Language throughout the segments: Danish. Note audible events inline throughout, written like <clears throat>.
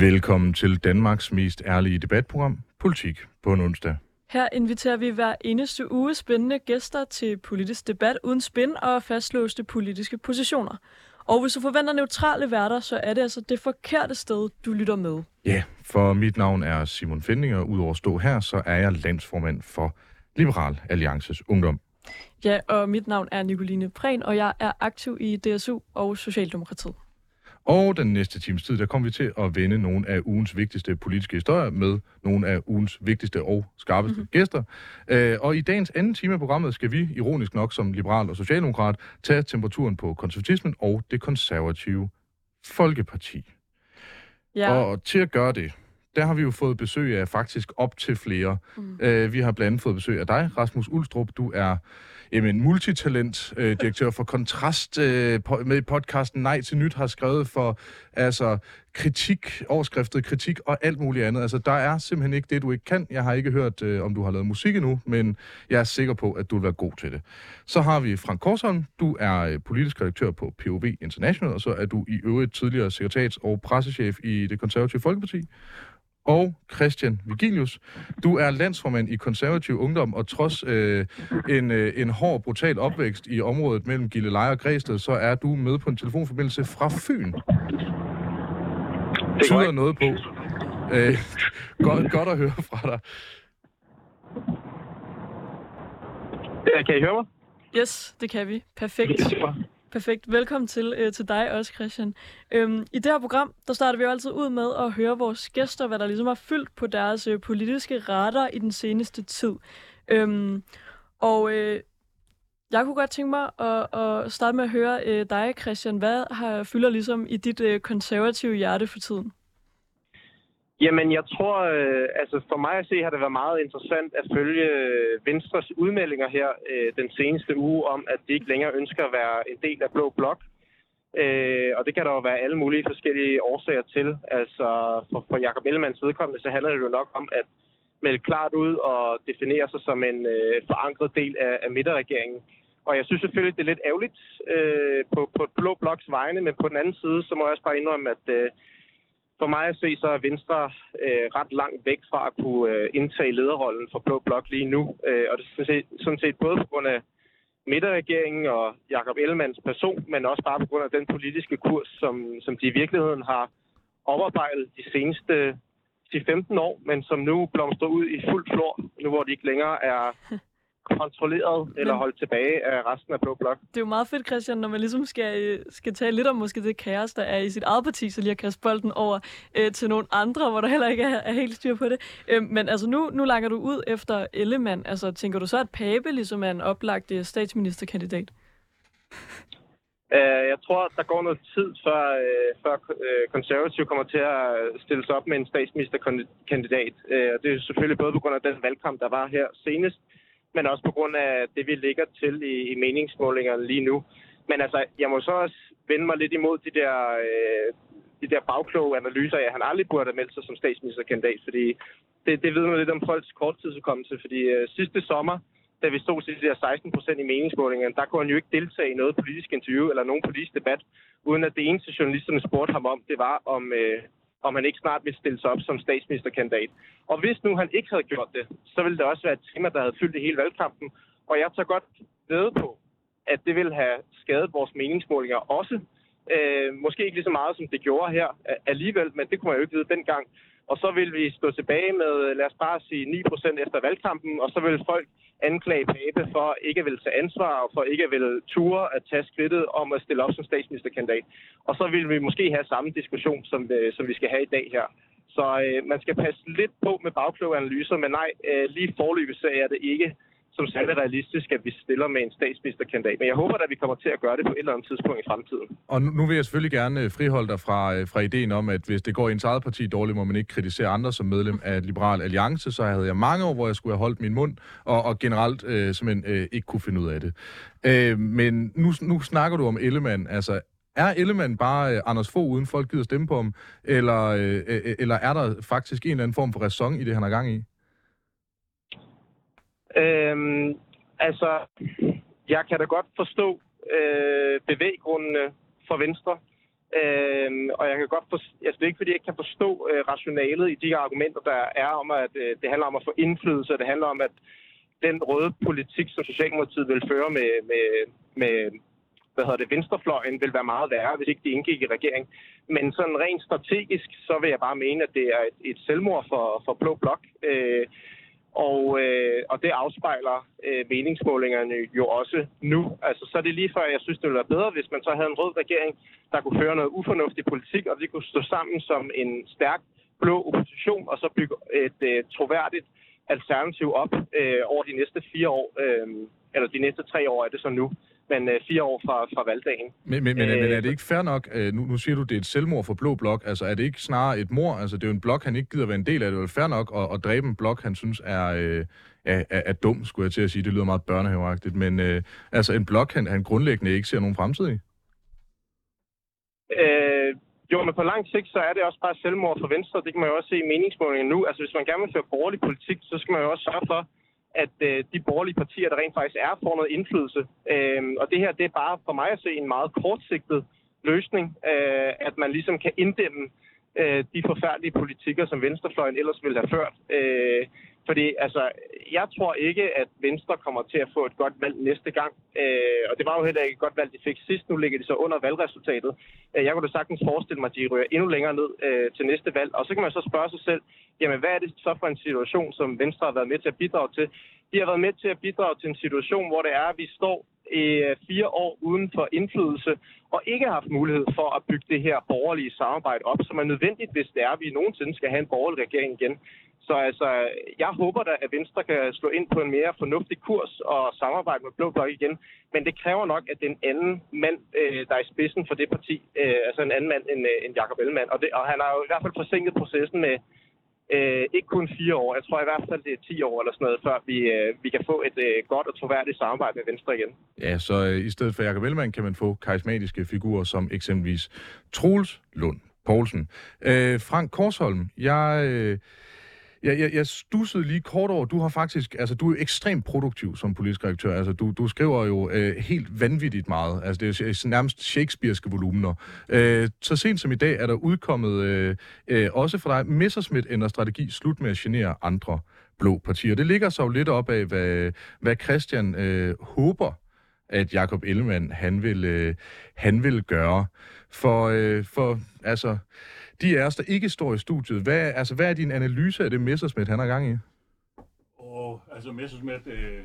Velkommen til Danmarks mest ærlige debatprogram, Politik på en onsdag. Her inviterer vi hver eneste uge spændende gæster til politisk debat uden spin og fastlåste politiske positioner. Og hvis du forventer neutrale værter, så er det altså det forkerte sted, du lytter med. Ja, for mit navn er Simon Fending, og udover at stå her, så er jeg landsformand for Liberal Alliances Ungdom. Ja, og mit navn er Nicoline Prehn, og jeg er aktiv i DSU og Socialdemokratiet. Og den næste times tid, der kommer vi til at vende nogle af ugens vigtigste politiske historier med nogle af ugens vigtigste og skarpeste mm-hmm. gæster. Øh, og i dagens anden time af programmet skal vi, ironisk nok som liberal og socialdemokrat, tage temperaturen på konservatismen og det konservative Folkeparti. Ja. Og til at gøre det, der har vi jo fået besøg af faktisk op til flere. Mm. Øh, vi har blandt andet fået besøg af dig, Rasmus Ulstrup. Du er jamen, multitalent, øh, direktør for Kontrast øh, på, med podcasten Nej til Nyt har skrevet for altså kritik, overskriftet kritik og alt muligt andet. Altså, der er simpelthen ikke det, du ikke kan. Jeg har ikke hørt, øh, om du har lavet musik endnu, men jeg er sikker på, at du vil være god til det. Så har vi Frank Korsholm. Du er øh, politisk redaktør på POV International, og så er du i øvrigt tidligere sekretariats- og pressechef i det konservative Folkeparti og Christian Vigilius. Du er landsformand i konservativ ungdom, og trods øh, en, øh, en hård, brutal opvækst i området mellem Gilleleje og Græsted, så er du med på en telefonforbindelse fra Fyn. Det tyder noget på. Øh, godt, godt at høre fra dig. Kan I høre mig? Yes, det kan vi. Perfekt. Perfekt. Velkommen til, øh, til dig også, Christian. Øhm, I det her program, der starter vi jo altid ud med at høre vores gæster, hvad der ligesom har fyldt på deres øh, politiske radar i den seneste tid. Øhm, og øh, jeg kunne godt tænke mig at, at starte med at høre øh, dig, Christian. Hvad har fylder ligesom i dit øh, konservative hjerte for tiden? Jamen, jeg tror, øh, altså for mig at se, har det været meget interessant at følge øh, Venstres udmeldinger her øh, den seneste uge om, at de ikke længere ønsker at være en del af Blå Blok. Øh, og det kan der jo være alle mulige forskellige årsager til. Altså for, for Jacob Ellemanns vedkommende, så handler det jo nok om at melde klart ud og definere sig som en øh, forankret del af, af midterregeringen. Og jeg synes selvfølgelig, det er lidt ærgerligt øh, på, på Blå Bloks vegne, men på den anden side, så må jeg også bare indrømme, at øh, for mig at se, så er Venstre øh, ret langt væk fra at kunne øh, indtage lederrollen for Blå Blok lige nu. Øh, og det er sådan set, sådan set både på grund af midterregeringen og Jakob Ellemands person, men også bare på grund af den politiske kurs, som, som de i virkeligheden har oparbejdet de seneste øh, 10-15 år, men som nu blomstrer ud i fuld flor, nu hvor de ikke længere er <laughs> kontrolleret eller holdt tilbage af resten af Blå Blok. Det er jo meget fedt, Christian, når man ligesom skal, skal tale lidt om måske det kaos, der er i sit eget parti, så lige at kaste bolden over øh, til nogle andre, hvor der heller ikke er, er helt styr på det. Øh, men altså nu, nu langer du ud efter Ellemann. Altså tænker du så, at Pape ligesom er en oplagt øh, statsministerkandidat? Uh, jeg tror, der går noget tid, før, uh, før uh, konservativ kommer til at stille sig op med en statsministerkandidat. Uh, det er selvfølgelig både på grund af den valgkamp, der var her senest, men også på grund af det, vi ligger til i, i meningsmålingerne lige nu. Men altså, jeg må så også vende mig lidt imod de der, øh, de der bagkloge analyser af, at han aldrig burde have meldt sig som statsministerkandidat, fordi det, det ved man lidt om folks korttidsudkommelse, fordi øh, sidste sommer, da vi stod til de der 16 procent i meningsmålingerne, der kunne han jo ikke deltage i noget politisk interview eller nogen politisk debat, uden at det eneste journalisterne spurgte ham om, det var om, øh, om han ikke snart vil stille sig op som statsministerkandidat. Og hvis nu han ikke havde gjort det, så ville det også være et tema, der havde fyldt i hele valgkampen. Og jeg tager godt ved på, at det ville have skadet vores meningsmålinger også. Øh, måske ikke lige så meget, som det gjorde her alligevel, men det kunne man jo ikke vide dengang. Og så vil vi stå tilbage med, øh, lad os bare sige, 9% efter valgkampen, og så vil folk anklage Pape for ikke at ville tage ansvar, og for ikke at ville ture at tage skridtet om at stille op som statsministerkandidat. Og så vil vi måske have samme diskussion, som, øh, som vi skal have i dag her. Så øh, man skal passe lidt på med bagkloge analyser, men nej, øh, lige forløbet så er det ikke som særlig realistisk, at vi stiller med en statsministerkandidat. Men jeg håber at vi kommer til at gøre det på et eller andet tidspunkt i fremtiden. Og nu vil jeg selvfølgelig gerne øh, friholde dig fra, øh, fra ideen om, at hvis det går i ens eget parti dårligt, må man ikke kritisere andre som medlem af Liberal Alliance. Så havde jeg mange år, hvor jeg skulle have holdt min mund, og, og generelt øh, simpelthen øh, ikke kunne finde ud af det. Øh, men nu, nu snakker du om Ellemann. Altså, er Ellemann bare øh, Anders Fogh, uden folk gider stemme på ham? Eller, øh, øh, øh eller er der faktisk en eller anden form for ræson i det, han har gang i? Øhm, altså, jeg kan da godt forstå øh, bevæggrundene for Venstre. Øhm, og jeg kan godt forstå, altså det er ikke fordi, jeg ikke kan forstå øh, rationalet i de argumenter, der er om, at øh, det handler om at få indflydelse, det handler om, at den røde politik, som Socialdemokratiet vil føre med, med, med hvad hedder det, venstrefløjen, vil være meget værre, hvis ikke de indgik i regering. Men sådan rent strategisk, så vil jeg bare mene, at det er et, et selvmord for, for Blå Blok. Øh, og, øh, og det afspejler øh, meningsmålingerne jo også nu. Altså, så er det lige før, jeg synes, det ville være bedre, hvis man så havde en rød regering, der kunne føre noget ufornuftig politik, og vi kunne stå sammen som en stærk blå opposition, og så bygge et øh, troværdigt alternativ op øh, over de næste fire år, øh, eller de næste tre år er det så nu men øh, fire år fra, fra valgdagen. Men, men, men, øh, men er det ikke fair nok, øh, nu, nu siger du, det er et selvmord for Blå Blok, altså er det ikke snarere et mor? Altså det er jo en blok, han ikke gider være en del af, det er jo fair nok at, at dræbe en blok, han synes er, øh, er, er, er dum, skulle jeg til at sige, det lyder meget børnehaveagtigt, men øh, altså en blok, han, han grundlæggende ikke ser nogen fremtid i? Øh, jo, men på lang sigt, så er det også bare selvmord for Venstre. Det kan man jo også se i meningsmålingen nu. Altså, hvis man gerne vil føre borgerlig politik, så skal man jo også sørge for, at øh, de borgerlige partier, der rent faktisk er, får noget indflydelse. Øh, og det her, det er bare for mig at se en meget kortsigtet løsning, øh, at man ligesom kan inddæmme øh, de forfærdelige politikker, som Venstrefløjen ellers ville have ført. Øh, fordi altså, jeg tror ikke, at Venstre kommer til at få et godt valg næste gang. Øh, og det var jo heller ikke et godt valg, de fik sidst. Nu ligger de så under valgresultatet. Øh, jeg kunne da sagtens forestille mig, at de rører endnu længere ned øh, til næste valg. Og så kan man så spørge sig selv, jamen hvad er det så for en situation, som Venstre har været med til at bidrage til? De har været med til at bidrage til en situation, hvor det er, at vi står øh, fire år uden for indflydelse, og ikke har haft mulighed for at bygge det her borgerlige samarbejde op, som er nødvendigt, hvis det er, at vi nogensinde skal have en borgerlig regering igen. Så altså, jeg håber da, at Venstre kan slå ind på en mere fornuftig kurs og samarbejde med Blå Blok igen. Men det kræver nok, at den anden mand, øh, der er i spidsen for det parti, øh, altså en anden mand end, øh, end Jacob Ellemann. Og, det, og han har jo i hvert fald forsinket processen med øh, ikke kun fire år. Jeg tror i hvert fald, det er 10 år eller sådan noget, før vi, øh, vi kan få et øh, godt og troværdigt samarbejde med Venstre igen. Ja, så øh, i stedet for Jacob Ellemann kan man få karismatiske figurer som eksempelvis Troels Lund Poulsen. Øh, Frank Korsholm, jeg... Øh, jeg, jeg, jeg stussede lige kort over, du har faktisk, altså du er ekstremt produktiv som politisk redaktør, altså du, du skriver jo øh, helt vanvittigt meget, altså det er øh, nærmest shakespearske volumener. Øh, så sent som i dag er der udkommet, øh, øh, også for dig, Messerschmidt ændrer strategi, slut med at genere andre blå partier. Det ligger så jo lidt op af, hvad, hvad Christian øh, håber, at Jakob Ellemann han vil, øh, han vil gøre. For, øh, for altså, de af os, der ikke står i studiet, hvad, altså, hvad er din analyse af det Messerschmidt, han har gang i? Og, altså Messerschmidt, øh...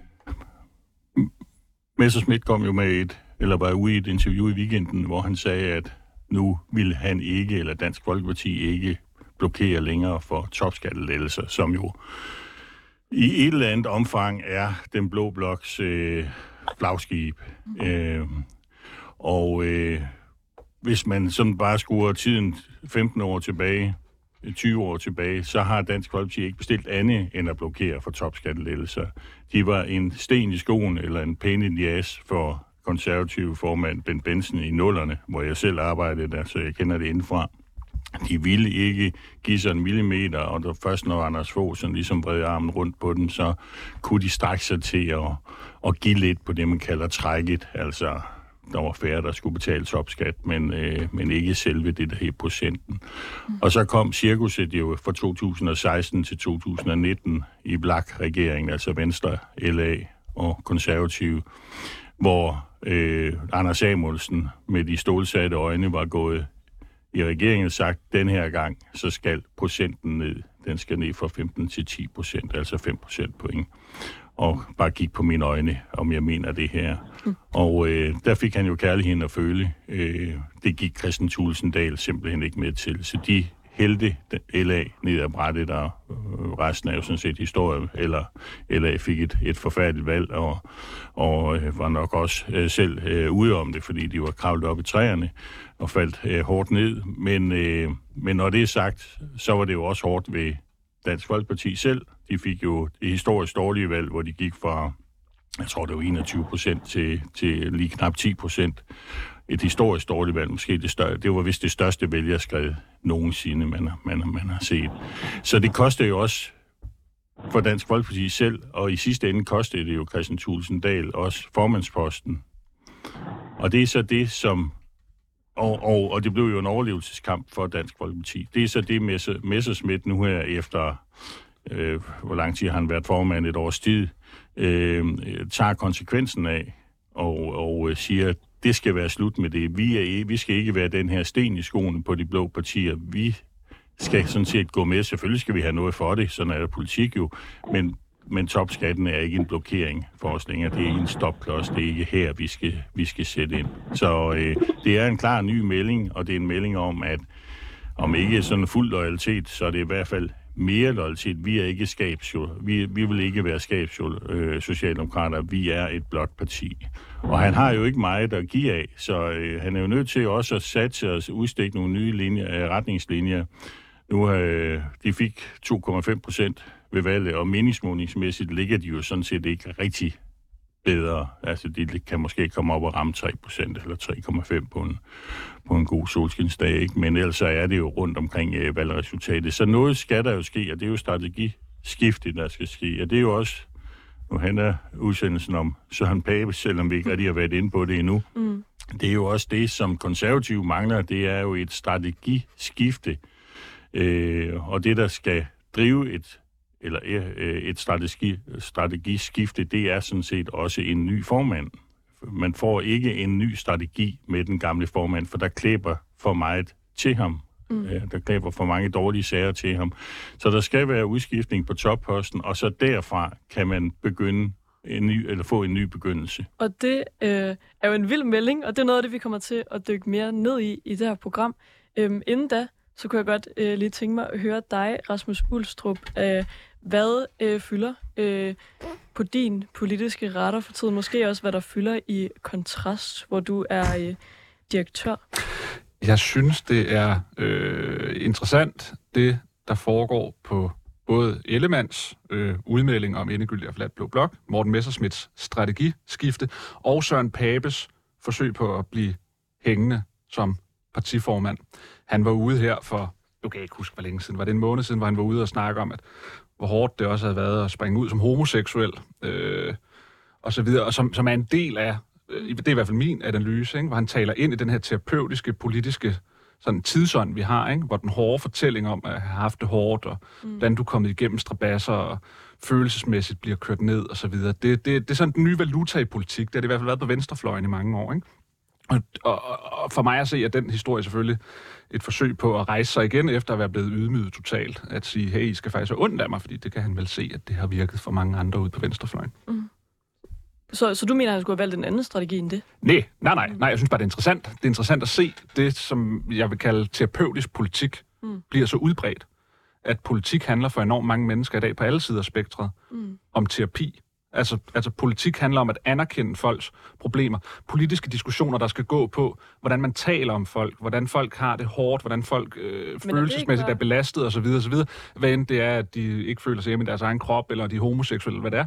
Messerschmidt kom jo med et, eller var ude i et interview i weekenden, hvor han sagde, at nu vil han ikke, eller Dansk Folkeparti ikke blokere længere for topskattelettelser, som jo i et eller andet omfang er den blå bloks øh, flagskib. Øh, og øh, hvis man sådan bare skruer tiden 15 år tilbage, 20 år tilbage, så har Dansk Folkeparti ikke bestilt andet end at blokere for topskattelettelser. De var en sten i skoen eller en pæn i jas for konservative formand Ben Benson i nullerne, hvor jeg selv arbejdede der, så jeg kender det indenfra. De ville ikke give sig en millimeter, og der først når Anders Fogh sådan ligesom bredte armen rundt på den, så kunne de strække sig til at, at give lidt på det, man kalder trækket, altså der var færre, der skulle betale topskat, men, øh, men ikke selve det der her procenten. Mm. Og så kom cirkuset jo fra 2016 til 2019 i Blak-regeringen, altså Venstre, LA og Konservative, hvor øh, Anders Samuelsen med de stålsatte øjne var gået i regeringen sagt, den her gang, så skal procenten ned. Den skal ned fra 15 til 10 procent, altså 5 procent point og bare kigge på mine øjne, om jeg mener det her. Og øh, der fik han jo kærligheden at føle. Øh, det gik Christian Tulsendal simpelthen ikke med til. Så de hældte LA ned ad brættet, og øh, resten er jo sådan set historie. Eller LA fik et, et forfærdeligt valg, og, og øh, var nok også øh, selv øh, ude om det, fordi de var kravlet op i træerne og faldt øh, hårdt ned. Men, øh, men når det er sagt, så var det jo også hårdt ved Dansk Folkeparti selv, de fik jo det historisk dårlige valg, hvor de gik fra, jeg tror det var 21 procent til, til lige knap 10 procent. Et historisk dårligt valg, måske det større, det var vist det største vælgerskred nogensinde, man, man, man har set. Så det koster jo også for Dansk Folkeparti selv, og i sidste ende kostede det jo Christian Tulsendal også formandsposten. Og det er så det, som og, og, og det blev jo en overlevelseskamp for Dansk Folkeparti. Det er så det, Messersmith nu her efter, øh, hvor lang tid har han været formand, et års tid, øh, tager konsekvensen af og, og øh, siger, at det skal være slut med det. Vi, er, vi skal ikke være den her sten i skoene på de blå partier. Vi skal sådan set gå med. Selvfølgelig skal vi have noget for det, sådan er det politik jo. Men men topskatten er ikke en blokering for os længere. Det er ikke en stopklods. Det er ikke her, vi skal, vi skal sætte ind. Så øh, det er en klar ny melding, og det er en melding om, at om ikke sådan fuld loyalitet, så er det i hvert fald mere loyalitet. Vi er ikke skabsjul. Vi, vi vil ikke være skabsjul øh, socialdemokrater. Vi er et blot parti. Og han har jo ikke meget at give af, så øh, han er jo nødt til også at satse og udstikke nogle nye linjer, øh, retningslinjer. Nu øh, de fik 2,5 procent ved valget, og meningsmålingsmæssigt ligger de jo sådan set ikke rigtig bedre. Altså, de kan måske komme op og ramme 3% eller 3,5 på en, på en god solskinsdag, ikke? men ellers er det jo rundt omkring øh, valgresultatet. Så noget skal der jo ske, og det er jo strategiskifte, der skal ske, og det er jo også, nu handler udsendelsen om Søren Pape, selvom vi ikke rigtig har været inde på det endnu. Mm. Det er jo også det, som konservative mangler, det er jo et strategiskifte, øh, og det, der skal drive et eller øh, et strategi, strategiskifte, det er sådan set også en ny formand. Man får ikke en ny strategi med den gamle formand, for der klæber for meget til ham. Mm. Der klæber for mange dårlige sager til ham. Så der skal være udskiftning på topposten, og så derfra kan man begynde en ny, eller få en ny begyndelse. Og det øh, er jo en vild melding, og det er noget af det, vi kommer til at dykke mere ned i i det her program. Øhm, inden da, så kunne jeg godt øh, lige tænke mig at høre dig, Rasmus Ulstrup. Øh, hvad øh, fylder øh, på din politiske retter for tiden? Måske også, hvad der fylder i kontrast, hvor du er øh, direktør? Jeg synes, det er øh, interessant, det der foregår på både Ellemands øh, udmelding om endegyldig og flat blå blok, Morten Messersmiths strategiskifte og Søren Papes forsøg på at blive hængende som partiformand. Han var ude her for, du kan ikke huske, hvor længe siden, var det en måned siden, hvor han var ude og snakke om, at hvor hårdt det også havde været at springe ud som homoseksuel, øh, og så videre, og som, som er en del af, øh, det er i hvert fald min analyse, ikke, hvor han taler ind i den her terapeutiske, politiske sådan tidsånd, vi har, ikke? hvor den hårde fortælling om at have haft det hårdt, og mm. hvordan du er kommet igennem strabasser, og følelsesmæssigt bliver kørt ned, og så videre. Det, det, det er sådan den nye valuta i politik. Det har det i hvert fald været på venstrefløjen i mange år. Ikke? Og, og, og for mig at se, at den historie selvfølgelig et forsøg på at rejse sig igen, efter at være blevet ydmyget totalt. At sige, hey, I skal faktisk være ondt af mig, fordi det kan han vel se, at det har virket for mange andre ude på venstrefløjen. Mm. Så, så du mener, at han skulle have valgt en anden strategi end det? Nej, nej, nej, nej. Jeg synes bare, det er interessant. Det er interessant at se det, som jeg vil kalde terapeutisk politik, mm. bliver så udbredt. At politik handler for enormt mange mennesker i dag på alle sider af spektret mm. om terapi. Altså, altså politik handler om at anerkende folks problemer. Politiske diskussioner, der skal gå på, hvordan man taler om folk, hvordan folk har det hårdt, hvordan folk øh, følelsesmæssigt er, belastet osv. osv. Hvad end det er, at de ikke føler sig hjemme i deres egen krop, eller de er homoseksuelle, eller hvad det er.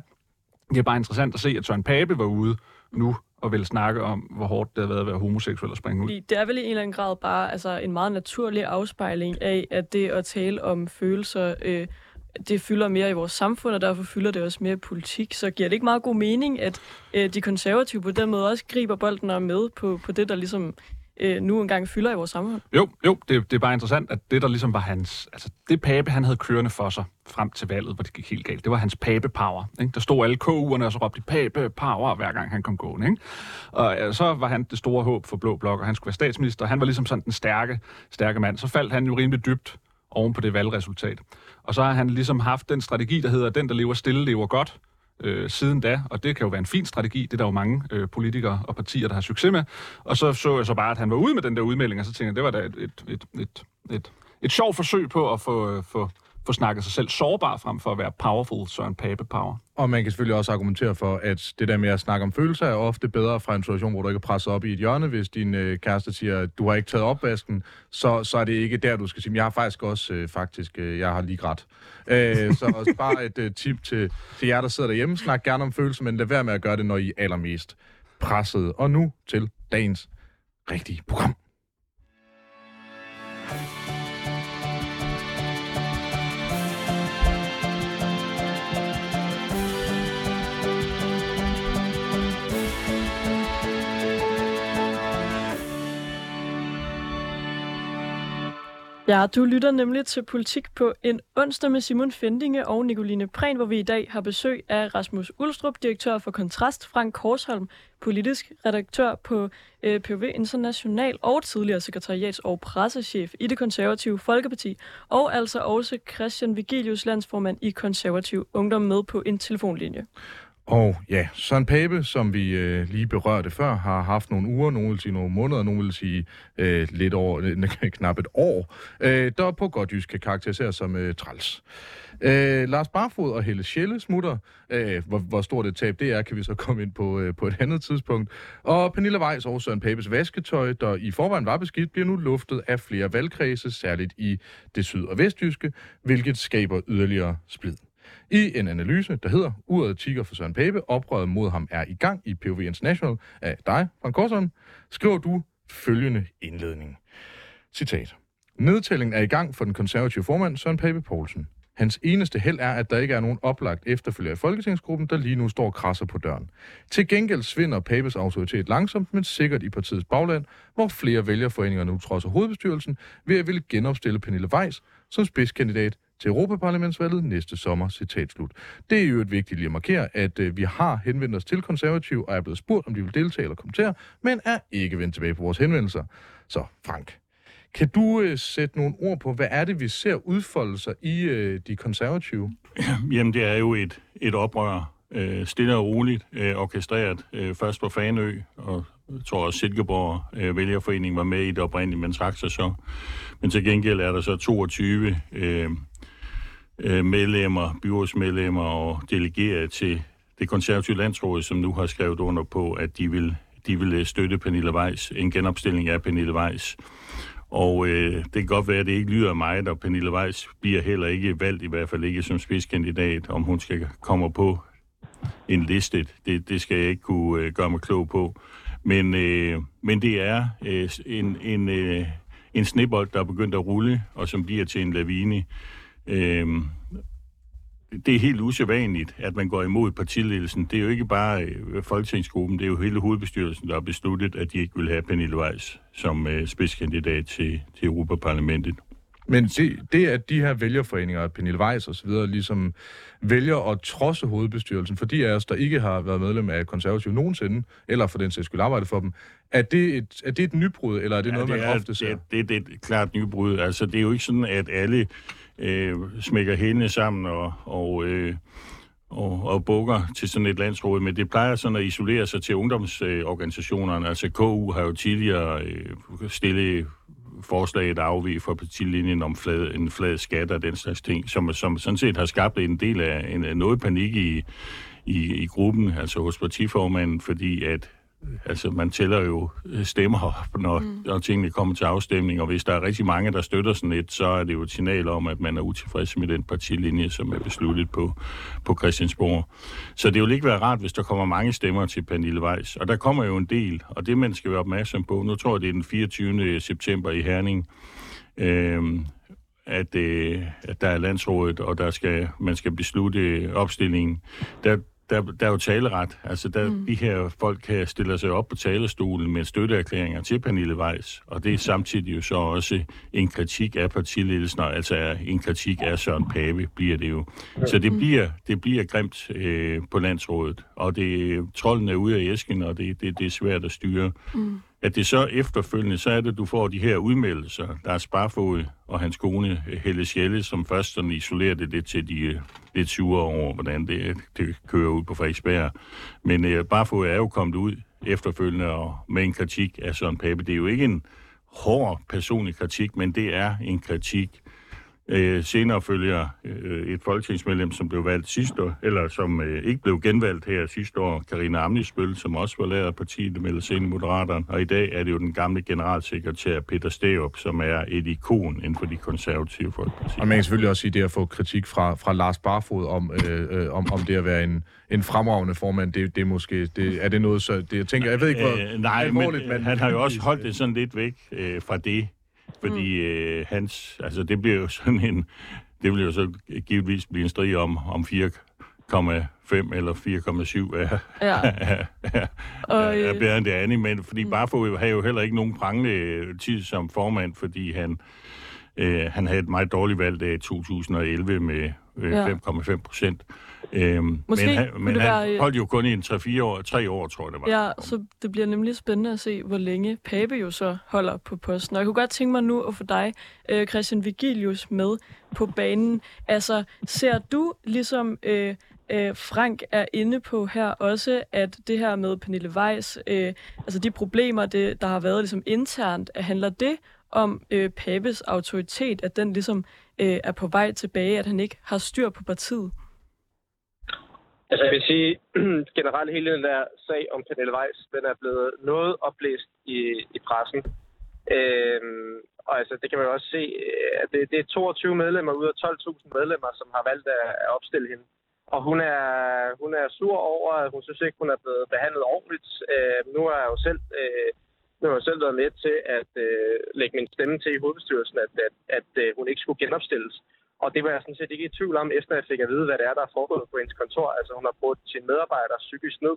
Det er bare interessant at se, at Søren Pape var ude nu og vil snakke om, hvor hårdt det har været at være homoseksuel og springe ud. Det er vel i en eller anden grad bare altså, en meget naturlig afspejling af, at det at tale om følelser øh, det fylder mere i vores samfund, og derfor fylder det også mere i politik. Så giver det ikke meget god mening, at øh, de konservative på den måde også griber bolden og er med på, på det, der ligesom øh, nu engang fylder i vores samfund? Jo, jo det, det er bare interessant, at det, der ligesom var hans... Altså, det pape, han havde kørende for sig frem til valget, hvor det gik helt galt, det var hans pape-power. Ikke? Der stod alle KU'erne, og så råbte de pape-power, hver gang han kom gående. Ikke? Og øh, så var han det store håb for Blå Blok, og han skulle være statsminister. Han var ligesom sådan den stærke, stærke mand. Så faldt han jo rimelig dybt oven på det valgresultat. Og så har han ligesom haft den strategi, der hedder, den, der lever stille, lever godt, øh, siden da, og det kan jo være en fin strategi, det er der jo mange øh, politikere og partier, der har succes med. Og så så jeg så bare, at han var ude med den der udmelding, og så tænkte jeg, det var da et, et, et, et, et, et sjovt forsøg på at få, øh, få få snakket sig selv sårbar frem for at være powerful, Søren Pape power. Og man kan selvfølgelig også argumentere for, at det der med at snakke om følelser er ofte bedre fra en situation, hvor du ikke er presset op i et hjørne. Hvis din øh, kæreste siger, at du har ikke taget opvasken, så, så er det ikke der, du skal sige, jeg har faktisk også, øh, faktisk, øh, jeg har lige grædt. Øh, så også bare et øh, tip til, til jer, der sidder derhjemme. Snak gerne om følelser, men lad være med at gøre det, når I er allermest presset. Og nu til dagens rigtige program. Ja, du lytter nemlig til Politik på en onsdag med Simon Fendinge og Nicoline Prehn, hvor vi i dag har besøg af Rasmus Ulstrup, direktør for Kontrast, Frank Korsholm, politisk redaktør på øh, PV International og tidligere sekretariats- og pressechef i det konservative Folkeparti, og altså også Christian Vigilius, landsformand i konservativ ungdom med på en telefonlinje. Og ja, Søren Pape, som vi øh, lige berørte før, har haft nogle uger, nogle vil sige nogle måneder, nogle vil sige øh, lidt over, øh, <laughs> knap et år, øh, der på godt jysk kan karakteriseres som øh, træls. Øh, Lars Barfod og Helle Schelle smutter. Øh, hvor, hvor stort et tab det er, kan vi så komme ind på, øh, på et andet tidspunkt. Og Pernille Weiss og Søren Papes vasketøj, der i forvejen var beskidt, bliver nu luftet af flere valgkredse, særligt i det syd- og vestjyske, hvilket skaber yderligere splid. I en analyse, der hedder Uret tigger for Søren Pape, oprøret mod ham er i gang i POV International af dig, Frank Korsholm, skriver du følgende indledning. Citat. Nedtællingen er i gang for den konservative formand Søren Pape Poulsen. Hans eneste held er, at der ikke er nogen oplagt efterfølger i Folketingsgruppen, der lige nu står krasser på døren. Til gengæld svinder Papes autoritet langsomt, men sikkert i partiets bagland, hvor flere vælgerforeninger nu trodser hovedbestyrelsen ved at ville genopstille Pernille Weiss som spidskandidat til Europaparlamentsvalget næste sommer. Citat slut. Det er jo et vigtigt lige at markere, at øh, vi har henvendt os til konservativ og er blevet spurgt, om de vil deltage eller kommentere, men er ikke vendt tilbage på vores henvendelser. Så Frank, kan du øh, sætte nogle ord på, hvad er det, vi ser udfolde sig i øh, de konservative? <clears throat> Jamen, det er jo et, et oprør, øh, stille og roligt, øh, orkestreret, øh, først på Fanø, og jeg tror også Silkeborg øh, Vælgerforening var med i det oprindelige, men trak sig så. Men til gengæld er der så 22 øh, øh, medlemmer, byrådsmedlemmer og delegerede til det konservative landsråd, som nu har skrevet under på, at de vil, de vil øh, støtte Pernille Weiss, en genopstilling af Pernille Weiss. Og øh, det kan godt være, at det ikke lyder meget, og Pernille Weiss bliver heller ikke valgt, i hvert fald ikke som spidskandidat, om hun skal komme på en liste. Det, det skal jeg ikke kunne øh, gøre mig klog på. Men, øh, men det er øh, en, en, øh, en snibbold, der er begyndt at rulle, og som bliver til en lavine. Øh, det er helt usædvanligt, at man går imod partiledelsen. Det er jo ikke bare øh, folketingsgruppen, det er jo hele hovedbestyrelsen, der har besluttet, at de ikke vil have Pernille Weiss som øh, spidskandidat til, til Europaparlamentet. Men det, det, at de her vælgerforeninger, Pernille Weiss og så videre, ligesom vælger at trodse hovedbestyrelsen, for de af os, der ikke har været medlem af konservativ nogensinde, eller for den sags skyld arbejde for dem, er det et, er det et nybrud, eller er det ja, noget, det man er, ofte ser? Det, det, det er et klart nybrud. Altså, det er jo ikke sådan, at alle øh, smækker hende sammen og, og, øh, og, og bukker til sådan et landsråd, men det plejer sådan at isolere sig til ungdomsorganisationerne. Øh, altså KU har jo tidligere øh, stillet forslaget afvig fra partilinjen om flad, en flad skat og den slags ting, som, som sådan set har skabt en del af en, noget panik i, i, i gruppen, altså hos partiformanden, fordi at altså man tæller jo stemmer, når, mm. når tingene kommer til afstemning, og hvis der er rigtig mange, der støtter sådan et, så er det jo et signal om, at man er utilfreds med den partilinje, som er besluttet på, på Christiansborg. Så det vil ikke være rart, hvis der kommer mange stemmer til Pernille Weiss. Og der kommer jo en del, og det man skal være opmærksom på, nu tror jeg, det er den 24. september i Herning, øh, at, øh, at der er landsrådet, og der skal, man skal beslutte opstillingen. Der, der, der er jo taleret. Altså, der, mm. de her folk kan stille sig op på talerstolen med støtteerklæringer til Pernille Weiss, og det er samtidig jo så også en kritik af partiledelsen, altså en kritik af Søren Pape, bliver det jo. Så det bliver, det bliver grimt øh, på landsrådet, og det, trolden er ude af æsken, og det, det, det er svært at styre. Mm at det så efterfølgende, så er det, at du får de her udmeldelser. Der er Sparfod og hans kone øh, Helle Schelle, som først sådan isolerer det lidt til de øh, lidt sure over, hvordan det, øh, det kører ud på Frederiksberg. Men øh, Barfod er jo kommet ud efterfølgende og med en kritik af Søren Pape. Det er jo ikke en hård personlig kritik, men det er en kritik Øh, senere følger øh, et folketingsmedlem, som blev valgt sidste år, eller som øh, ikke blev genvalgt her sidste år, Karina Amnisbøl, som også var lærer af partiet, melder sig ind i Moderaterne. Og i dag er det jo den gamle generalsekretær Peter Steop, som er et ikon inden for de konservative folkepartier. Og man kan selvfølgelig også sige det at få kritik fra, fra Lars Barfod om, øh, øh, om, om det at være en, en fremragende formand. Det, det er måske, det, er det noget, så det, jeg tænker, jeg ved ikke, hvor øh, nej, men, men han har jo også holdt det sådan lidt væk øh, fra det, fordi mm. øh, hans, altså det bliver jo sådan en, det vil jo så givetvis blive en strid om, om 4,5 eller 4,7 er, ja. er, er, og, er øh, bedre end det andet, men fordi mm. Barfod har jo heller ikke nogen prangle tid som formand, fordi han Øh, han havde et meget dårligt valg i 2011 med øh, ja. 5,5 procent. Øhm, Måske men han, men han være... holdt jo kun i en 3-4 år, 3 år, tror jeg det var. Ja, så det bliver nemlig spændende at se, hvor længe Pape jo så holder på posten. Og jeg kunne godt tænke mig nu at få dig, øh, Christian Vigilius, med på banen. Altså, ser du ligesom... Øh, øh, Frank er inde på her også, at det her med Pernille Weiss, øh, altså de problemer, det, der har været ligesom internt, handler det om øh, Papes autoritet, at den ligesom øh, er på vej tilbage, at han ikke har styr på partiet? Altså jeg vil sige, <clears throat> generelt hele den der sag om Pernille Weiss, den er blevet noget oplæst i, i pressen. Øhm, og altså, det kan man jo også se, øh, at det, det er 22 medlemmer ud af 12.000 medlemmer, som har valgt at, at opstille hende. Og hun er, hun er sur over, at hun synes ikke, hun er blevet behandlet ordentligt. Øh, nu er jeg jo selv, øh, nu har jeg selv været med til at øh, lægge min stemme til i hovedbestyrelsen, at, at, at øh, hun ikke skulle genopstilles. Og det var jeg sådan set ikke i tvivl om, efter jeg fik at vide, hvad det er, der er foregået på hendes kontor. Altså hun har brugt sin medarbejder psykisk ned.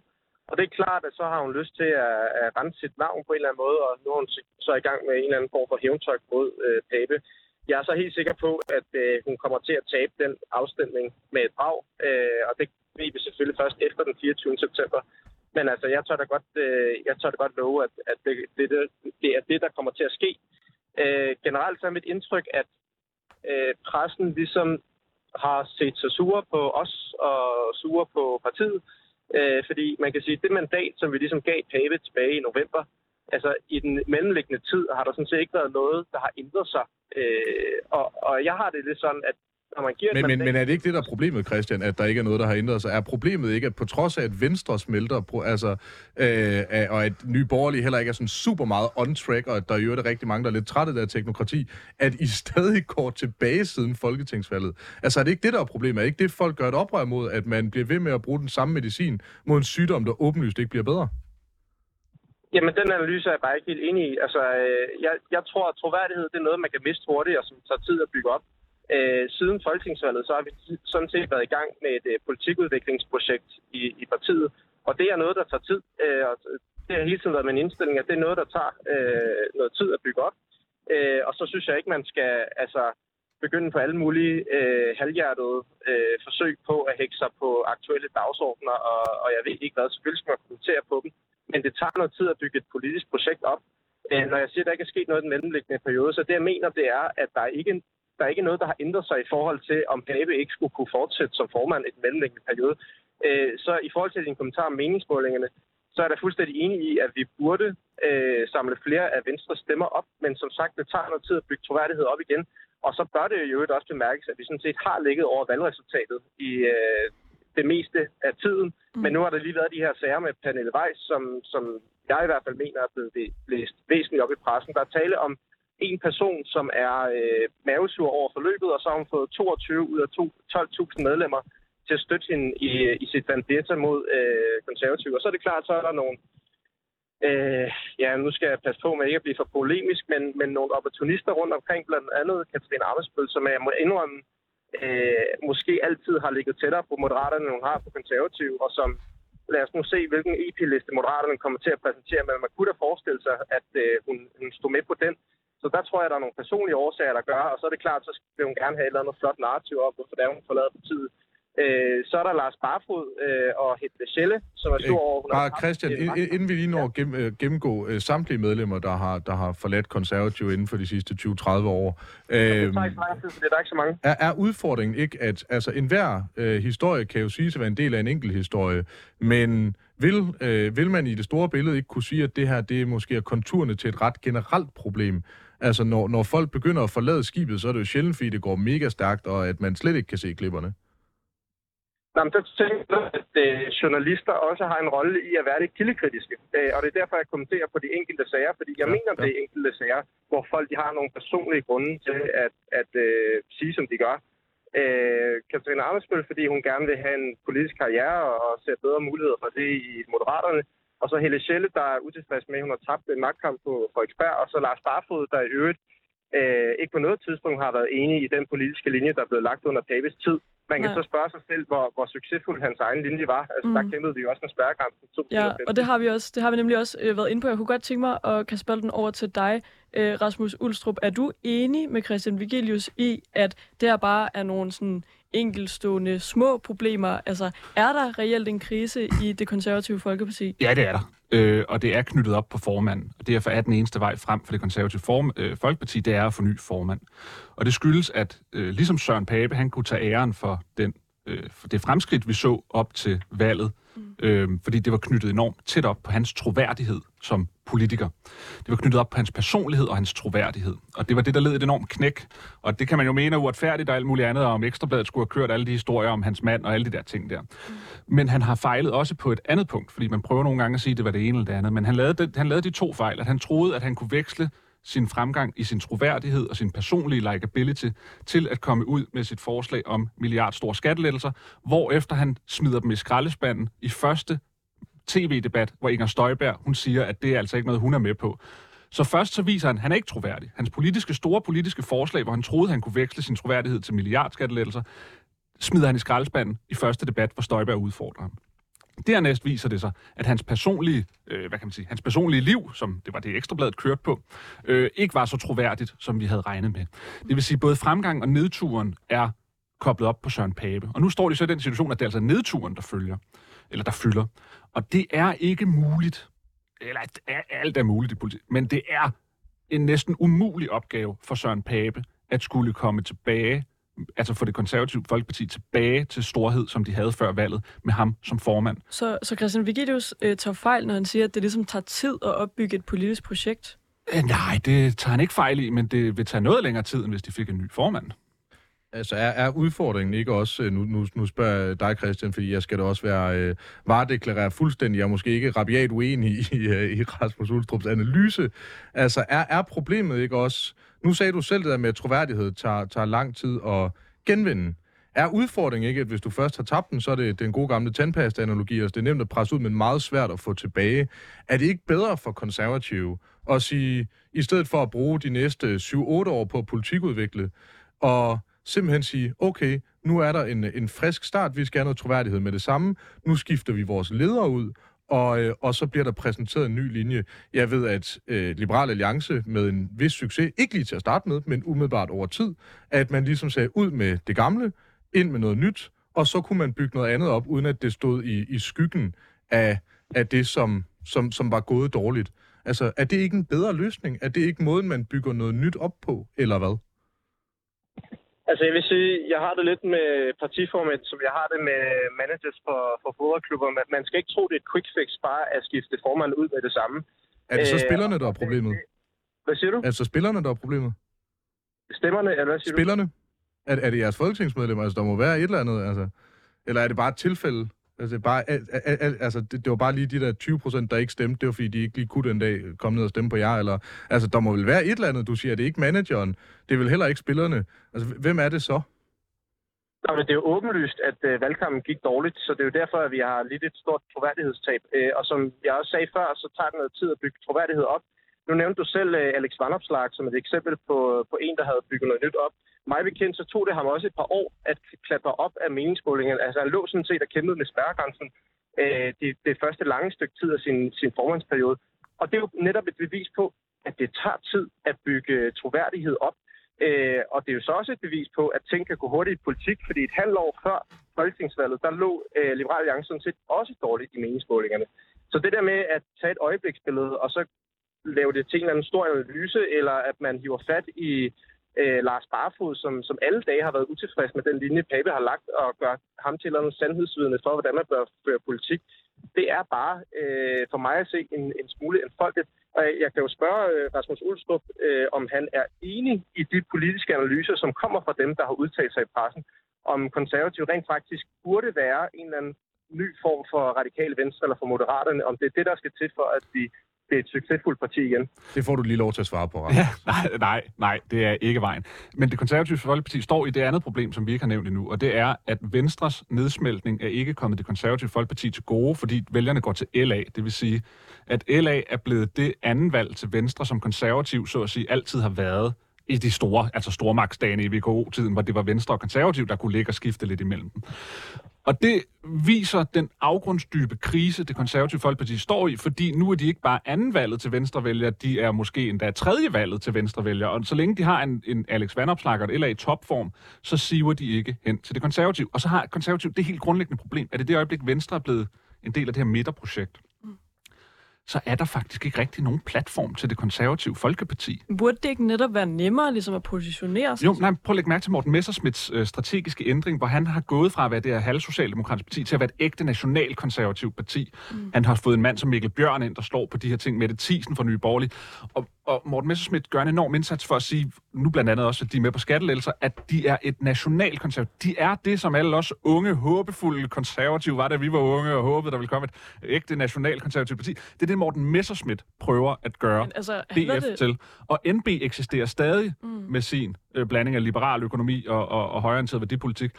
Og det er klart, at så har hun lyst til at, at rense sit navn på en eller anden måde, og nu er hun så i gang med en eller anden form for hævntøj mod øh, Pape. Jeg er så helt sikker på, at øh, hun kommer til at tabe den afstemning med et brag, øh, og det ved vi selvfølgelig først efter den 24. september. Men altså, jeg tør da godt, øh, jeg tør da godt love, at, at det, det, det, det er det, der kommer til at ske. Øh, generelt så er mit indtryk, at øh, pressen ligesom har set sig sure på os og sure på partiet. Øh, fordi man kan sige, at det mandat, som vi ligesom gav Pave tilbage i november, altså i den mellemliggende tid har der sådan set ikke været noget, der har ændret sig. Øh, og, og jeg har det lidt sådan, at når man giver men, men, men er det ikke det, der er problemet, Christian, at der ikke er noget, der har ændret sig? Er problemet ikke, at på trods af, at Venstre smelter, altså, øh, og at Nye Borgerlige heller ikke er sådan super meget on-track, og at der i øvrigt er rigtig mange, der er lidt trætte af teknokrati, at I <laughs> stadig går tilbage siden folketingsvalget? Altså er det ikke det, der er problemet? Er det ikke det, folk gør et oprør mod, at man bliver ved med at bruge den samme medicin mod en sygdom, der åbenlyst ikke bliver bedre? Jamen, den analyse er jeg bare ikke helt enig i. Altså, øh, jeg, jeg tror, at troværdighed det er noget, man kan miste hurtigt, og som tager tid at bygge op. Øh, siden folketingsvalget, så har vi sådan set været i gang med et øh, politikudviklingsprojekt i, i partiet, og det er noget, der tager tid. Øh, og det har hele tiden været min indstilling, at det er noget, der tager øh, noget tid at bygge op. Øh, og så synes jeg ikke, man skal altså, begynde på alle mulige øh, halvhjertede øh, forsøg på at hække sig på aktuelle dagsordner, og, og jeg ved ikke hvad, selvfølgelig skal man kommentere på dem, men det tager noget tid at bygge et politisk projekt op. Øh, når jeg siger, at der ikke er sket noget i den mellemliggende periode, så det jeg mener, det er, at der ikke der er ikke noget, der har ændret sig i forhold til, om Pape ikke skulle kunne fortsætte som formand i den mellemliggende periode. Øh, så i forhold til din kommentar om meningsmålingerne, så er jeg fuldstændig enig i, at vi burde øh, samle flere af Venstre stemmer op, men som sagt, det tager noget tid at bygge troværdighed op igen. Og så bør det jo også bemærkes, at vi sådan set har ligget over valgresultatet i øh, det meste af tiden. Mm. Men nu har der lige været de her sager med Pernille Weiss, som, som jeg i hvert fald mener er blevet læst væsentligt op i pressen. Der er tale om en person, som er øh, mavesur over forløbet, og så har hun fået 22 ud af 12.000 medlemmer til at støtte hende i, øh, i sit vendetta mod øh, konservative. Og så er det klart, så er der nogle, øh, ja, nu skal jeg passe på med ikke at blive for polemisk, men, men nogle opportunister rundt omkring, blandt andet Katrine Arbejdsbøl, som jeg må indrømme, øh, måske altid har ligget tættere på moderaterne, end hun har på konservative, og som lad os nu se, hvilken EP-liste moderaterne kommer til at præsentere, men man kunne da forestille sig, at øh, hun, hun stod med på den. Så der tror jeg, der er nogle personlige årsager, der gør, og så er det klart, så vil hun gerne have et eller andet flot narrativ op, hvorfor der hun forlader partiet. Øh, så er der Lars Barfod øh, og Hedde Schelle, som er stor over... Bare Christian, inden vi lige når at gennem, øh, gennemgå øh, samtlige medlemmer, der har, der har forladt konservativ inden for de sidste 20-30 år. Øh, det tager ikke så lang tid, for det er ikke så mange. Er, er udfordringen ikke, at altså, enhver øh, historie kan jo sige at være en del af en enkelt historie, men vil, øh, vil man i det store billede ikke kunne sige, at det her det er måske konturerne til et ret generelt problem? Altså, når, når folk begynder at forlade skibet, så er det jo sjældent, fordi det går mega stærkt, og at man slet ikke kan se klipperne. Nej, men der tænker jeg, at øh, journalister også har en rolle i at være lidt kildekritiske. Øh, og det er derfor, jeg kommenterer på de enkelte sager, fordi jeg ja, mener, ja. det er enkelte sager, hvor folk de har nogle personlige grunde til at, at øh, sige, som de gør. Øh, Katarina Arbejdsbøl, fordi hun gerne vil have en politisk karriere og ser bedre muligheder for det i Moderaterne. Og så Helle Schelle, der er utilfreds med, at hun har tabt en magtkamp på Frederiksberg, og så Lars Barfod, der i øvrigt øh, ikke på noget tidspunkt har været enig i den politiske linje, der er blevet lagt under Pabes tid. Man kan Nej. så spørge sig selv, hvor, hvor succesfuld hans egen linje var. Altså, mm. der kæmpede vi jo også med spærregrænsen. Ja, og det har vi også. Det har vi nemlig også øh, været inde på. Jeg kunne godt tænke mig at kaste bolden over til dig, øh, Rasmus Ulstrup. Er du enig med Christian Vigilius i, at det her bare er nogle sådan enkeltstående små problemer? Altså, er der reelt en krise i det konservative Folkeparti? Ja, det er der. Øh, og det er knyttet op på formanden. Og derfor er den eneste vej frem for det konservative form, øh, Folkeparti, det er at få ny formand. Og det skyldes, at øh, ligesom Søren Pape, han kunne tage æren for, den, øh, det fremskridt, vi så op til valget, øh, fordi det var knyttet enormt tæt op på hans troværdighed som politiker. Det var knyttet op på hans personlighed og hans troværdighed. Og det var det, der led et enormt knæk. Og det kan man jo mene er uretfærdigt og alt muligt andet, og om Ekstrabladet skulle have kørt alle de historier om hans mand og alle de der ting der. Men han har fejlet også på et andet punkt, fordi man prøver nogle gange at sige, at det var det ene eller det andet. Men han lavede, det, han lavede de to fejl, at han troede, at han kunne veksle sin fremgang i sin troværdighed og sin personlige likability til at komme ud med sit forslag om milliardstore skattelettelser, hvorefter han smider dem i skraldespanden i første tv-debat, hvor Inger Støjberg, hun siger, at det er altså ikke noget, hun er med på. Så først så viser han, at han er ikke troværdig. Hans politiske, store politiske forslag, hvor han troede, han kunne veksle sin troværdighed til milliardskattelettelser, smider han i skraldespanden i første debat, hvor Støjberg udfordrer ham. Dernæst viser det sig, at hans personlige, øh, hvad kan man sige, hans personlige liv, som det var det ekstrabladet kørte på, øh, ikke var så troværdigt, som vi havde regnet med. Det vil sige, både fremgang og nedturen er koblet op på Søren Pape. Og nu står de så i den situation, at det er altså nedturen, der følger, eller der fylder. Og det er ikke muligt, eller er- alt er muligt i politik, men det er en næsten umulig opgave for Søren Pape at skulle komme tilbage, altså få det konservative folkeparti tilbage til storhed, som de havde før valget, med ham som formand. Så, så Christian Vigilius øh, tager fejl, når han siger, at det ligesom tager tid at opbygge et politisk projekt? Øh, nej, det tager han ikke fejl i, men det vil tage noget længere tid, end hvis de fik en ny formand. Altså, er, er udfordringen ikke også, øh, nu, nu, nu spørger jeg dig, Christian, fordi jeg skal da også være øh, varedeklareret fuldstændig, jeg er måske ikke rabiat uenig <laughs> i, øh, i Rasmus Ulstrups analyse. Altså, er, er problemet ikke også, nu sagde du selv det der med, at troværdighed tager, tager lang tid at genvinde. Er udfordringen ikke, at hvis du først har tabt den, så er det den gode gamle tandpasta-analogi, altså det er nemt at presse ud, men meget svært at få tilbage. Er det ikke bedre for konservative at sige, i stedet for at bruge de næste 7-8 år på at politikudvikle, og simpelthen sige, okay, nu er der en, en frisk start, vi skal have noget troværdighed med det samme, nu skifter vi vores ledere ud, og, øh, og så bliver der præsenteret en ny linje. Jeg ved, at øh, Liberal Alliance med en vis succes, ikke lige til at starte med, men umiddelbart over tid, at man ligesom sagde ud med det gamle, ind med noget nyt, og så kunne man bygge noget andet op, uden at det stod i, i skyggen af, af det, som, som, som var gået dårligt. Altså, er det ikke en bedre løsning? Er det ikke måden, man bygger noget nyt op på, eller hvad? Altså jeg vil sige, jeg har det lidt med partiformænd, som jeg har det med managers for, for fodboldklubber. Man, man skal ikke tro, det er et quick fix bare at skifte formand ud med det samme. Er det så Øh, spillerne, der er problemet? Hvad siger du? Er det så spillerne, der er problemet? Stemmerne, eller hvad siger du? Spillerne? Er, er det jeres folketingsmedlemmer? Altså, der må være et eller andet, altså. Eller er det bare et tilfælde? Altså, det, bare, al, al, al, altså, det, det var bare lige de der 20 procent, der ikke stemte. Det var, fordi de ikke lige kunne den dag komme ned og stemme på jer. Eller, altså, der må vel være et eller andet, du siger. Det er ikke manageren. Det er vel heller ikke spillerne. Altså, hvem er det så? Nej, men det er jo åbenlyst, at øh, valgkampen gik dårligt, så det er jo derfor, at vi har lidt et stort troværdighedstab. Øh, og som jeg også sagde før, så tager det noget tid at bygge troværdighed op. Nu nævnte du selv øh, Alex Vandopslag som et eksempel på, på en, der havde bygget noget nyt op. Mig bekendt, så tog det ham også et par år at klatre op af meningsmålingerne. Altså han lå sådan set og kæmpede med spærregrænsen øh, det, det første lange stykke tid af sin, sin formandsperiode. Og det er jo netop et bevis på, at det tager tid at bygge troværdighed op. Øh, og det er jo så også et bevis på, at ting kan gå hurtigt i politik, fordi et halvt år før folketingsvalget, der lå øh, Liberal Alliance sådan set også dårligt i meningsmålingerne. Så det der med at tage et øjebliksbillede, og så lave det til en eller anden stor analyse, eller at man hiver fat i øh, Lars Barfod, som, som alle dage har været utilfreds med den linje, Pape har lagt, og gør ham til en sandhedsvidende for, hvordan man bør føre politik. Det er bare øh, for mig at se en, en smule enfoldigt. Og jeg, jeg kan jo spørge øh, Rasmus Ulstrup, øh, om han er enig i de politiske analyser, som kommer fra dem, der har udtalt sig i pressen, om konservativ rent faktisk burde være en eller anden ny form for radikal venstre eller for moderaterne, om det er det, der skal til for, at vi det er et succesfuldt parti igen. Det får du lige lov til at svare på, Rasmus. Ja, nej, nej, nej, det er ikke vejen. Men det konservative Folkeparti står i det andet problem, som vi ikke har nævnt endnu, og det er, at Venstres nedsmeltning er ikke kommet det konservative Folkeparti til gode, fordi vælgerne går til LA. Det vil sige, at LA er blevet det anden valg til Venstre, som konservativ, så at sige, altid har været i de store, altså stormagtsdagene i VKO-tiden, hvor det var Venstre og Konservativ, der kunne ligge og skifte lidt imellem dem. Og det viser den afgrundsdybe krise, det konservative folkeparti står i, fordi nu er de ikke bare anden valget til venstrevælgere, de er måske endda tredje valget til venstrevælgere. Og så længe de har en, en Alex Vandopslager eller i topform, så siver de ikke hen til det konservative. Og så har konservativ det helt grundlæggende problem, at i det øjeblik Venstre er blevet en del af det her midterprojekt, så er der faktisk ikke rigtig nogen platform til det konservative Folkeparti. Burde det ikke netop være nemmere ligesom at positionere sig? Jo, nej, prøv at lægge mærke til Morten Messersmiths øh, strategiske ændring, hvor han har gået fra at være det her halvsocialdemokratiske parti til at være et ægte nationalkonservativt parti. Mm. Han har fået en mand som Mikkel Bjørn ind, der står på de her ting med det tisen for Nye Borgerlige. Og, og Morten Messersmith gør en enorm indsats for at sige, nu blandt andet også, at de er med på skattelælser, at de er et nationalkonservativt. De er det, som alle os unge, håbefulde konservative var, da vi var unge og håbede, der ville komme et ægte nationalkonservativt parti. Det er det, Morten Messersmith prøver at gøre Men altså, DF det... til. Og NB eksisterer stadig mm. med sin øh, blanding af liberal økonomi og, og, og højreorienteret værdipolitik.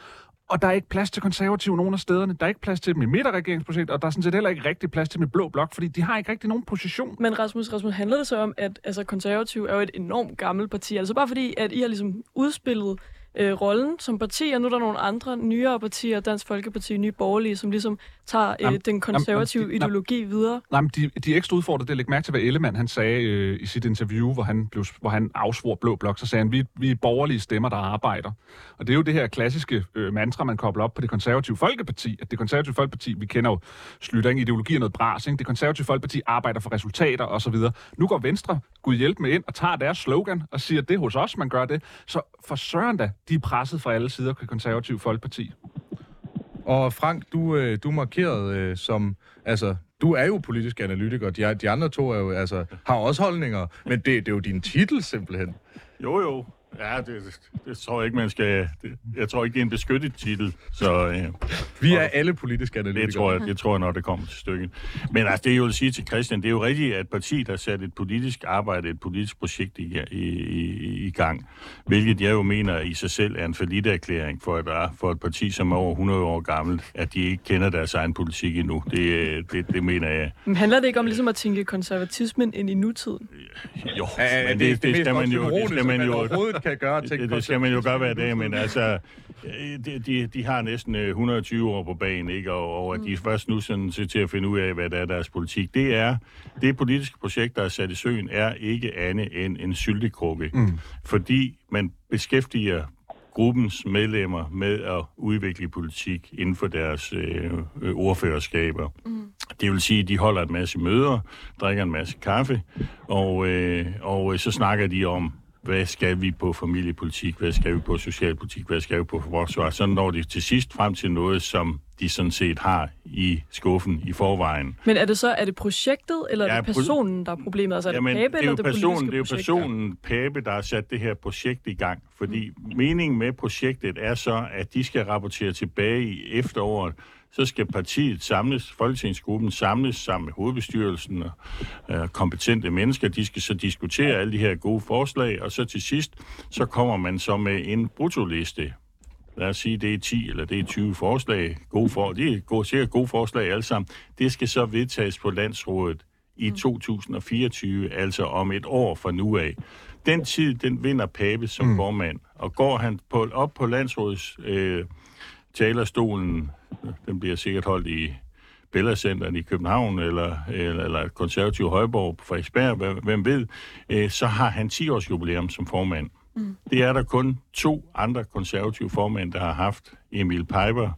Og der er ikke plads til konservative nogen af stederne. Der er ikke plads til dem i midterregeringsprojekt, og der er sådan set heller ikke rigtig plads til dem i blå blok, fordi de har ikke rigtig nogen position. Men Rasmus, Rasmus, handler det så om, at altså, konservativ er jo et enormt gammelt parti? Altså bare fordi, at I har ligesom udspillet øh, rollen som parti, og nu er der nogle andre nyere partier, Dansk Folkeparti, Nye Borgerlige, som ligesom tager øh, den konservative jamen, ideologi jamen, videre. Nej, men de, de er ekstra udfordret. Det er mærke til, hvad Ellemann han sagde øh, i sit interview, hvor han, blev, hvor han afsvor Blå Blok, så sagde han, vi, vi er borgerlige stemmer, der arbejder. Og det er jo det her klassiske øh, mantra, man kobler op på det konservative Folkeparti, at det konservative Folkeparti, vi kender jo Slyttering, ideologi og noget bras, ikke? det konservative Folkeparti arbejder for resultater osv. Nu går Venstre, Gud hjælp med ind, og tager deres slogan og siger, at det er hos os, man gør det. Så for søren da, de er presset fra alle sider på konservative Folkeparti. Og Frank, du, øh, du markerede øh, som, altså, du er jo politisk analytiker, de, de andre to er jo, altså, har også holdninger, men det, det er jo din titel simpelthen. Jo, jo. Ja, det, det tror jeg ikke, man skal... Det, jeg tror ikke, det er en beskyttet titel. Så, øh, Vi er alle politiske analytikere. Det tror, jeg, det tror jeg, når det kommer til stykket. Men altså, det jeg vil sige til Christian, det er jo rigtigt, at parti, der sat et politisk arbejde, et politisk projekt i, i, i, i gang, hvilket jeg jo mener i sig selv er en erklæring for et, for et parti, som er over 100 år gammelt, at de ikke kender deres egen politik endnu. Det, det, det mener jeg. Men handler det ikke om ligesom at tænke konservatismen ind i nutiden? Jo, ja, men det, det, det, det skal man jo... Det skal man jo kan gøre ting. Det, det skal man jo gøre hver dag, men altså, de, de, de har næsten 120 øh, år på banen, ikke? Og, og at de mm. først nu sådan til, til at finde ud af, hvad der er deres politik. Det er, det politiske projekt, der er sat i søen, er ikke andet end en syltekrukke. Mm. Fordi man beskæftiger gruppens medlemmer med at udvikle politik inden for deres øh, øh, ordførerskaber. Mm. Det vil sige, at de holder en masse møder, drikker en masse kaffe, og, øh, og så snakker de om, hvad skal vi på familiepolitik, hvad skal vi på socialpolitik, hvad skal vi på forsvar, så når de til sidst frem til noget, som de sådan set har i skuffen i forvejen. Men er det så er det projektet, eller ja, er det personen, der er problemet? Altså er det jamen, Pape, det er eller det personen, Det er jo personen, Pape, der har sat det her projekt i gang. Fordi mm. meningen med projektet er så, at de skal rapportere tilbage i efteråret, så skal partiet samles, folketingsgruppen samles sammen med hovedbestyrelsen og øh, kompetente mennesker. De skal så diskutere alle de her gode forslag, og så til sidst, så kommer man så med en brutoliste. Lad os sige, det er 10 eller det er 20 forslag. Gode for, det er gode, sikkert gode forslag alle sammen. Det skal så vedtages på landsrådet i 2024, mm. altså om et år fra nu af. Den tid, den vinder Pape som mm. formand, og går han på, op på landsrådets øh, talerstolen den bliver sikkert holdt i Bella Centeren i København, eller, eller, eller konservativ Højborg på Frederiksberg, hvem ved, øh, så har han 10 års jubilæum som formand. Mm. Det er der kun to andre konservative formænd, der har haft. Emil Piper,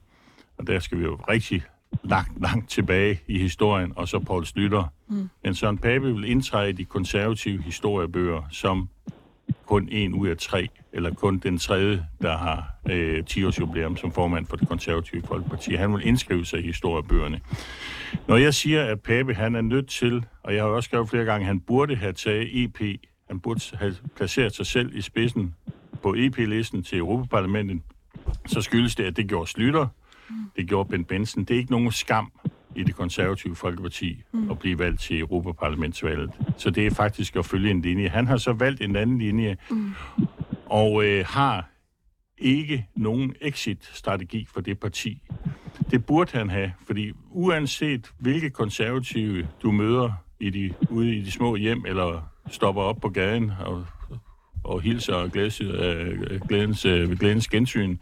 og der skal vi jo rigtig langt, langt tilbage i historien, og så Paul Slytter. Mm. Men Søren Pape vil indtræde i de konservative historiebøger som kun en ud af tre, eller kun den tredje, der har øh, 10 års jubilæum som formand for det konservative folkeparti. Han vil indskrive sig i historiebøgerne. Når jeg siger, at Pape han er nødt til, og jeg har også skrevet flere gange, at han burde have taget EP, han burde have placeret sig selv i spidsen på EP-listen til Europaparlamentet, så skyldes det, at det gjorde Slytter, det gjorde Ben Benson. Det er ikke nogen skam i det konservative Folkeparti mm. at blive valgt til Europaparlamentsvalget. Så det er faktisk at følge en linje. Han har så valgt en anden linje, mm. og øh, har ikke nogen exit-strategi for det parti. Det burde han have, fordi uanset hvilke konservative du møder i de, ude i de små hjem, eller stopper op på gaden og og hilser og glædes, øh, glædens, øh, glædens gensyn,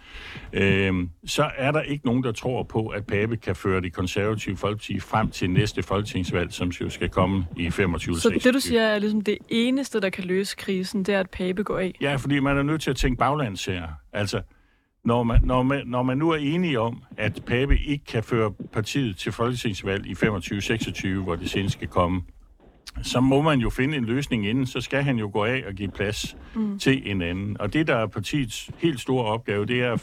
øh, så er der ikke nogen, der tror på, at Pape kan føre det konservative folkeparti frem til næste folketingsvalg, som jo skal komme i 25 Så det, du siger, er ligesom det eneste, der kan løse krisen, det er, at Pape går af? Ja, fordi man er nødt til at tænke baglands her. Altså, når man, når, man, når man nu er enige om, at Pape ikke kan føre partiet til folketingsvalg i 25-26, hvor det senest skal komme, så må man jo finde en løsning inden, så skal han jo gå af og give plads mm. til en anden. Og det, der er partiets helt store opgave, det er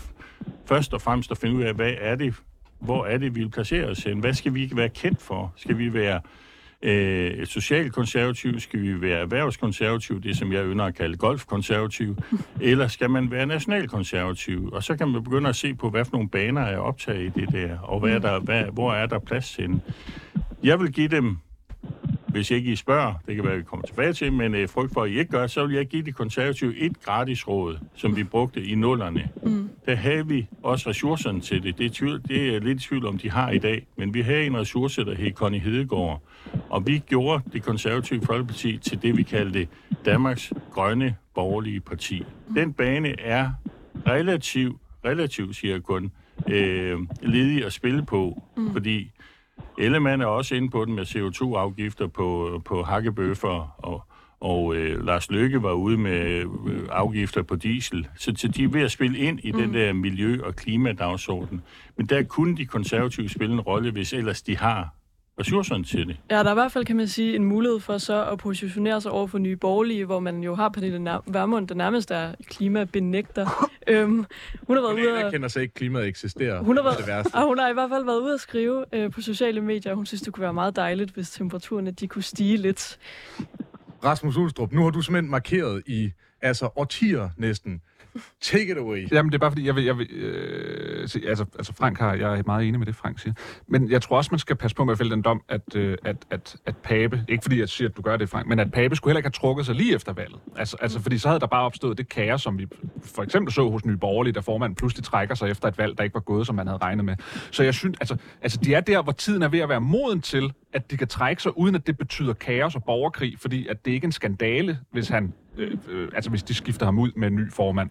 først og fremmest at finde ud af, hvad er det, hvor er det, vi vil placere os hen? Hvad skal vi være kendt for? Skal vi være øh, socialkonservativ? Skal vi være erhvervskonservativ? Det, som jeg ynder at kalde golfkonservativ? <laughs> Eller skal man være nationalkonservativ? Og så kan man begynde at se på, hvad for nogle baner er optaget i det der, og hvad er der, hvad, hvor er der plads til Jeg vil give dem hvis ikke I spørger, det kan være, at vi kommer tilbage til, men øh, frygt for, at I ikke gør, så vil jeg give de konservative et gratis råd, som vi brugte i nullerne. Mm. Der havde vi også ressourcerne til det. Det er, tvivl, det er lidt tvivl om, de har i dag, men vi havde en ressource, der hed Connie Hedegaard, og vi gjorde det konservative folkeparti til det, vi kaldte Danmarks Grønne Borgerlige Parti. Den bane er relativt, relativt siger jeg kun, øh, ledig at spille på, mm. fordi Ellemann er også inde på den med CO2-afgifter på, på hakkebøffer, og, og øh, Lars Løkke var ude med øh, afgifter på diesel. Så, så de er ved at spille ind i mm. den der miljø- og klimadagsorden. Men der kunne de konservative spille en rolle, hvis ellers de har ressourcerne til det. Ja, der er i hvert fald, kan man sige, en mulighed for så at positionere sig over for nye borgerlige, hvor man jo har Pernille Vermund, der nærmest er klimabenægter. <laughs> øhm, hun har været hun ude og... kender sig ikke, klimaet eksisterer. Hun har, været, det værste. Og hun har i hvert fald været ude at skrive øh, på sociale medier, hun synes, det kunne være meget dejligt, hvis temperaturerne de kunne stige lidt. Rasmus Ulstrup, nu har du simpelthen markeret i altså årtier næsten, Take it away. Jamen, det er bare fordi, jeg vil... Jeg vil øh, se, altså, altså, Frank har... Jeg er meget enig med det, Frank siger. Men jeg tror også, man skal passe på med at fælde den dom, at, øh, at, at, at Pape... Ikke fordi jeg siger, at du gør det, Frank, men at Pape skulle heller ikke have trukket sig lige efter valget. Altså, altså fordi så havde der bare opstået det kaos, som vi for eksempel så hos Nye Borgerlige, der formanden pludselig trækker sig efter et valg, der ikke var gået, som man havde regnet med. Så jeg synes, altså, altså de er der, hvor tiden er ved at være moden til, at de kan trække sig, uden at det betyder kaos og borgerkrig, fordi at det ikke er en skandale, hvis han øh, øh, altså hvis de skifter ham ud med en ny formand.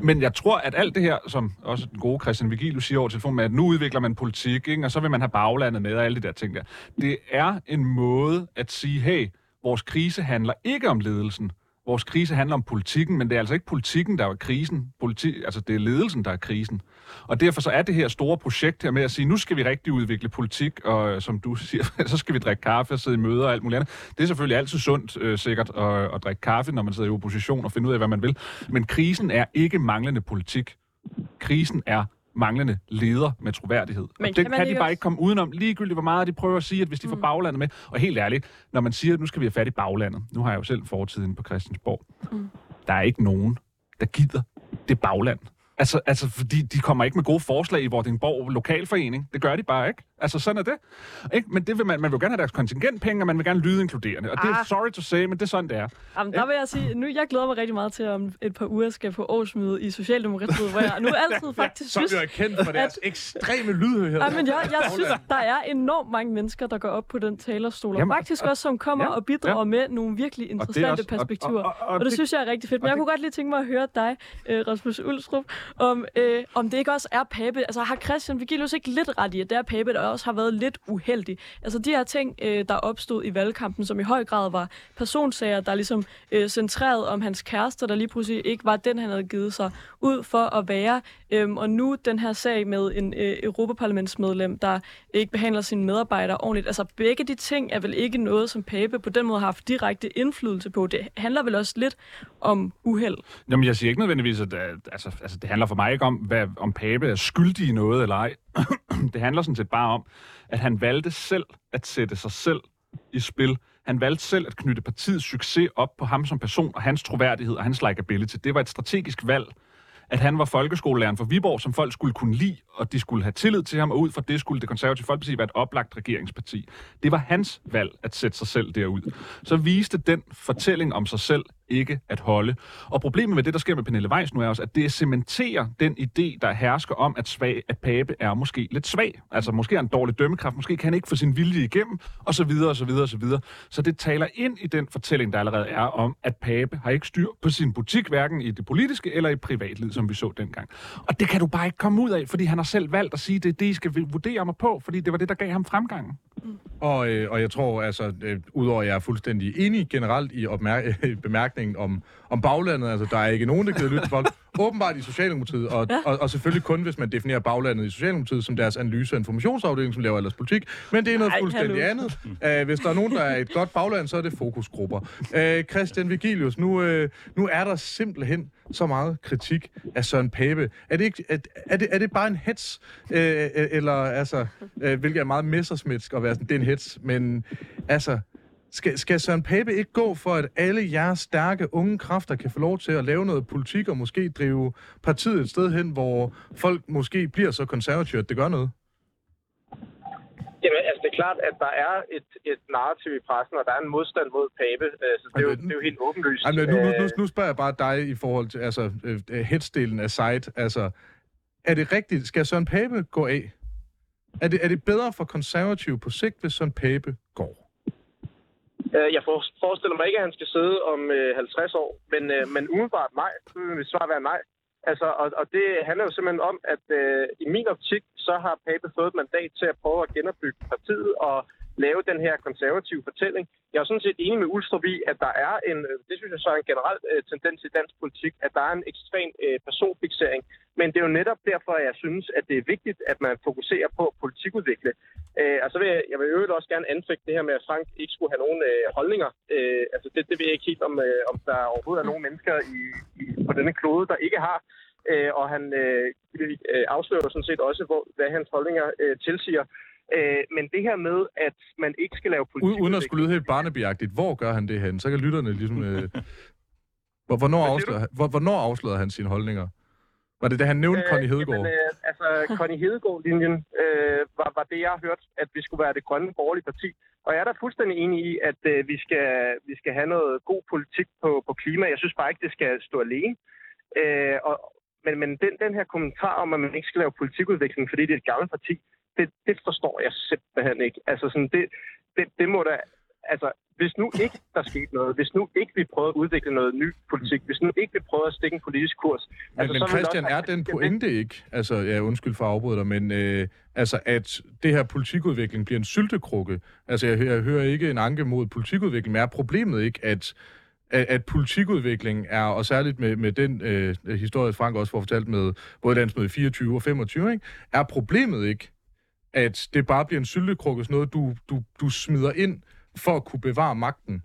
Men jeg tror, at alt det her, som også den gode Christian Vigilus siger over telefonen med, at nu udvikler man politik, ikke? og så vil man have baglandet med og alle de der ting der. Det er en måde at sige, hey, vores krise handler ikke om ledelsen, vores krise handler om politikken, men det er altså ikke politikken, der er krisen. Politi- altså, det er ledelsen, der er krisen. Og derfor så er det her store projekt her med at sige, nu skal vi rigtig udvikle politik, og øh, som du <laughs> siger, så skal vi drikke kaffe og sidde i møder og alt muligt andet. Det er selvfølgelig altid sundt, øh, sikkert, at, at drikke kaffe, når man sidder i opposition og finder ud af, hvad man vil. Men krisen er ikke manglende politik. Krisen er manglende leder med troværdighed. Men og det kan, kan de bare også... ikke komme udenom, ligegyldigt hvor meget de prøver at sige, at hvis de mm. får baglandet med. Og helt ærligt, når man siger, at nu skal vi have fat i baglandet, nu har jeg jo selv fortiden på Christiansborg, mm. der er ikke nogen, der gider det bagland. Altså, altså, fordi de kommer ikke med gode forslag i Vordingborg Lokalforening. Det gør de bare ikke. Altså, sådan er det. Ikke? Men det vil man, man vil gerne have deres kontingentpenge, og man vil gerne lyde inkluderende. Og ah. det er ah. sorry to say, men det er sådan, det er. Jamen, der vil jeg sige, nu jeg glæder mig rigtig meget til, om et par uger skal på årsmøde i Socialdemokratiet, hvor jeg nu <laughs> altid faktisk synes... Som jo er kendt for deres at, ekstreme lydhørighed. Ja, men jeg, jeg synes, der er enormt mange mennesker, der går op på den talerstol, og Jamen, faktisk og, også, som kommer ja, og bidrager ja. med nogle virkelig interessante også, perspektiver. Og, og, og, og, og det, det synes jeg er rigtig fedt. Men jeg det, kunne godt lige tænke mig at høre dig, øh, Rasmus Ulstrup, om, øh, om det ikke også er Pape. Altså, har Christian Vigilius ikke lidt ret i, at det er Pape, der også har været lidt uheldig. Altså de her ting, øh, der opstod i valgkampen, som i høj grad var personsager, der ligesom øh, centreret om hans kæreste, der lige pludselig ikke var den, han havde givet sig ud for at være. Øhm, og nu den her sag med en øh, europaparlamentsmedlem, der ikke behandler sine medarbejdere ordentligt. Altså begge de ting er vel ikke noget, som Pape på den måde har haft direkte indflydelse på. Det handler vel også lidt om uheld. Jamen jeg siger ikke nødvendigvis, at altså, altså, det handler for mig ikke om, hvad, om Pape er skyldig i noget eller ej. <clears throat> det handler sådan set bare om, at han valgte selv at sætte sig selv i spil. Han valgte selv at knytte partiets succes op på ham som person og hans troværdighed og hans likability. Det var et strategisk valg, at han var folkeskolelæreren for Viborg, som folk skulle kunne lide, og de skulle have tillid til ham, og ud fra det skulle det konservative folkeparti være et oplagt regeringsparti. Det var hans valg at sætte sig selv derud. Så viste den fortælling om sig selv ikke at holde. Og problemet med det, der sker med Pernille Weiss nu, er også, at det cementerer den idé, der hersker om, at, svag, at Pape er måske lidt svag. Altså måske er en dårlig dømmekraft, måske kan han ikke få sin vilje igennem, og så videre, og så videre, og så videre. Så det taler ind i den fortælling, der allerede er om, at Pape har ikke styr på sin butik, hverken i det politiske eller i privatlivet, som vi så dengang. Og det kan du bare ikke komme ud af, fordi han har selv valgt at sige, det er det, I skal vurdere mig på, fordi det var det, der gav ham fremgangen. Mm. Og, øh, og jeg tror, altså, øh, udover at jeg er fuldstændig enig generelt i opmær- <laughs> bemærkningen om, om baglandet, altså der er ikke nogen, der gider lytte til folk, åbenbart i Socialdemokratiet, og, ja. og, og selvfølgelig kun, hvis man definerer baglandet i Socialdemokratiet som deres analyse- og informationsafdeling, som laver ellers politik, men det er noget Ej, fuldstændig hallo. andet. Uh, hvis der er nogen, der er et godt bagland, så er det fokusgrupper. Uh, Christian Vigilius, nu, uh, nu er der simpelthen så meget kritik af Søren Pape. Er det, ikke, er, er det, er det bare en hets? Uh, eller altså, uh, hvilket er meget messersmitsk at være sådan, det er en hets, men altså, skal, skal Søren Pape ikke gå for, at alle jeres stærke unge kræfter kan få lov til at lave noget politik og måske drive partiet et sted hen, hvor folk måske bliver så konservative, at det gør noget? Jamen, altså det er klart, at der er et, et narrativ i pressen, og der er en modstand mod Pape, øh, så det er, jo, det er jo helt åbenlyst. Jamen, nu, nu, nu, nu spørger jeg bare dig i forhold til altså, øh, headsdelen af site. Altså, er det rigtigt? Skal Søren Pape gå af? Er det, er det bedre for konservative på sigt, hvis Søren Pape går? Øh, jeg forestiller mig ikke, at han skal sidde om øh, 50 år, men, øh, men umiddelbart nej. Øh, så vil svar være nej. Altså, og, og det handler jo simpelthen om, at øh, i min optik, så har Pape fået et mandat til at prøve at genopbygge partiet og lave den her konservative fortælling. Jeg er sådan set enig med Ulstrup i, at der er en, øh, det synes jeg så er en generel øh, tendens i dansk politik, at der er en ekstrem personfiksering. personfixering. Men det er jo netop derfor, at jeg synes, at det er vigtigt, at man fokuserer på politikudvikle. Øh, altså vil jeg, jeg vil øvrigt også gerne anfægte det her med, at Frank ikke skulle have nogen øh, holdninger. Øh, altså det, det ved jeg ikke helt, om, øh, om der overhovedet er nogen mennesker i, i, på denne klode, der ikke har. Øh, og han øh afslører sådan set også, hvor, hvad hans holdninger øh, tilsiger. Øh, men det her med, at man ikke skal lave politik... Uden at skulle lyde helt barnebiagtigt, hvor gør han det hen? Så kan lytterne ligesom... Øh, <laughs> hvornår, afslører, hvor, hvornår afslører han sine holdninger? Var det da han nævnte øh, Connie Hedegaard? Jamen, øh, altså, Connie Hedegaard-linjen øh, var, var det, jeg har hørt, at vi skulle være det grønne borgerlige parti. Og jeg er da fuldstændig enig i, at øh, vi, skal, vi skal have noget god politik på, på klima. Jeg synes bare ikke, det skal stå alene. Øh, og, men men den, den her kommentar om, at man ikke skal lave politikudvikling, fordi det er et gammelt parti, det, det forstår jeg simpelthen ikke. Altså sådan, det, det, det må da... Altså, hvis nu ikke der skete noget, hvis nu ikke vi prøvede at udvikle noget ny politik, hvis nu ikke vi prøvede at stikke en politisk kurs... Men, altså, men Christian, også, er den pointe ikke, altså, ja, undskyld for at afbryde dig, men øh, altså, at det her politikudvikling bliver en syltekrukke? Altså, jeg, jeg hører ikke en anke mod politikudvikling, men er problemet ikke, at at, at politikudvikling er, og særligt med, med den øh, historie, Frank også får fortalt med både landsmøde 24 og 25, ikke, er problemet ikke, at det bare bliver en syltekrukke, sådan noget, du, du, du smider ind for at kunne bevare magten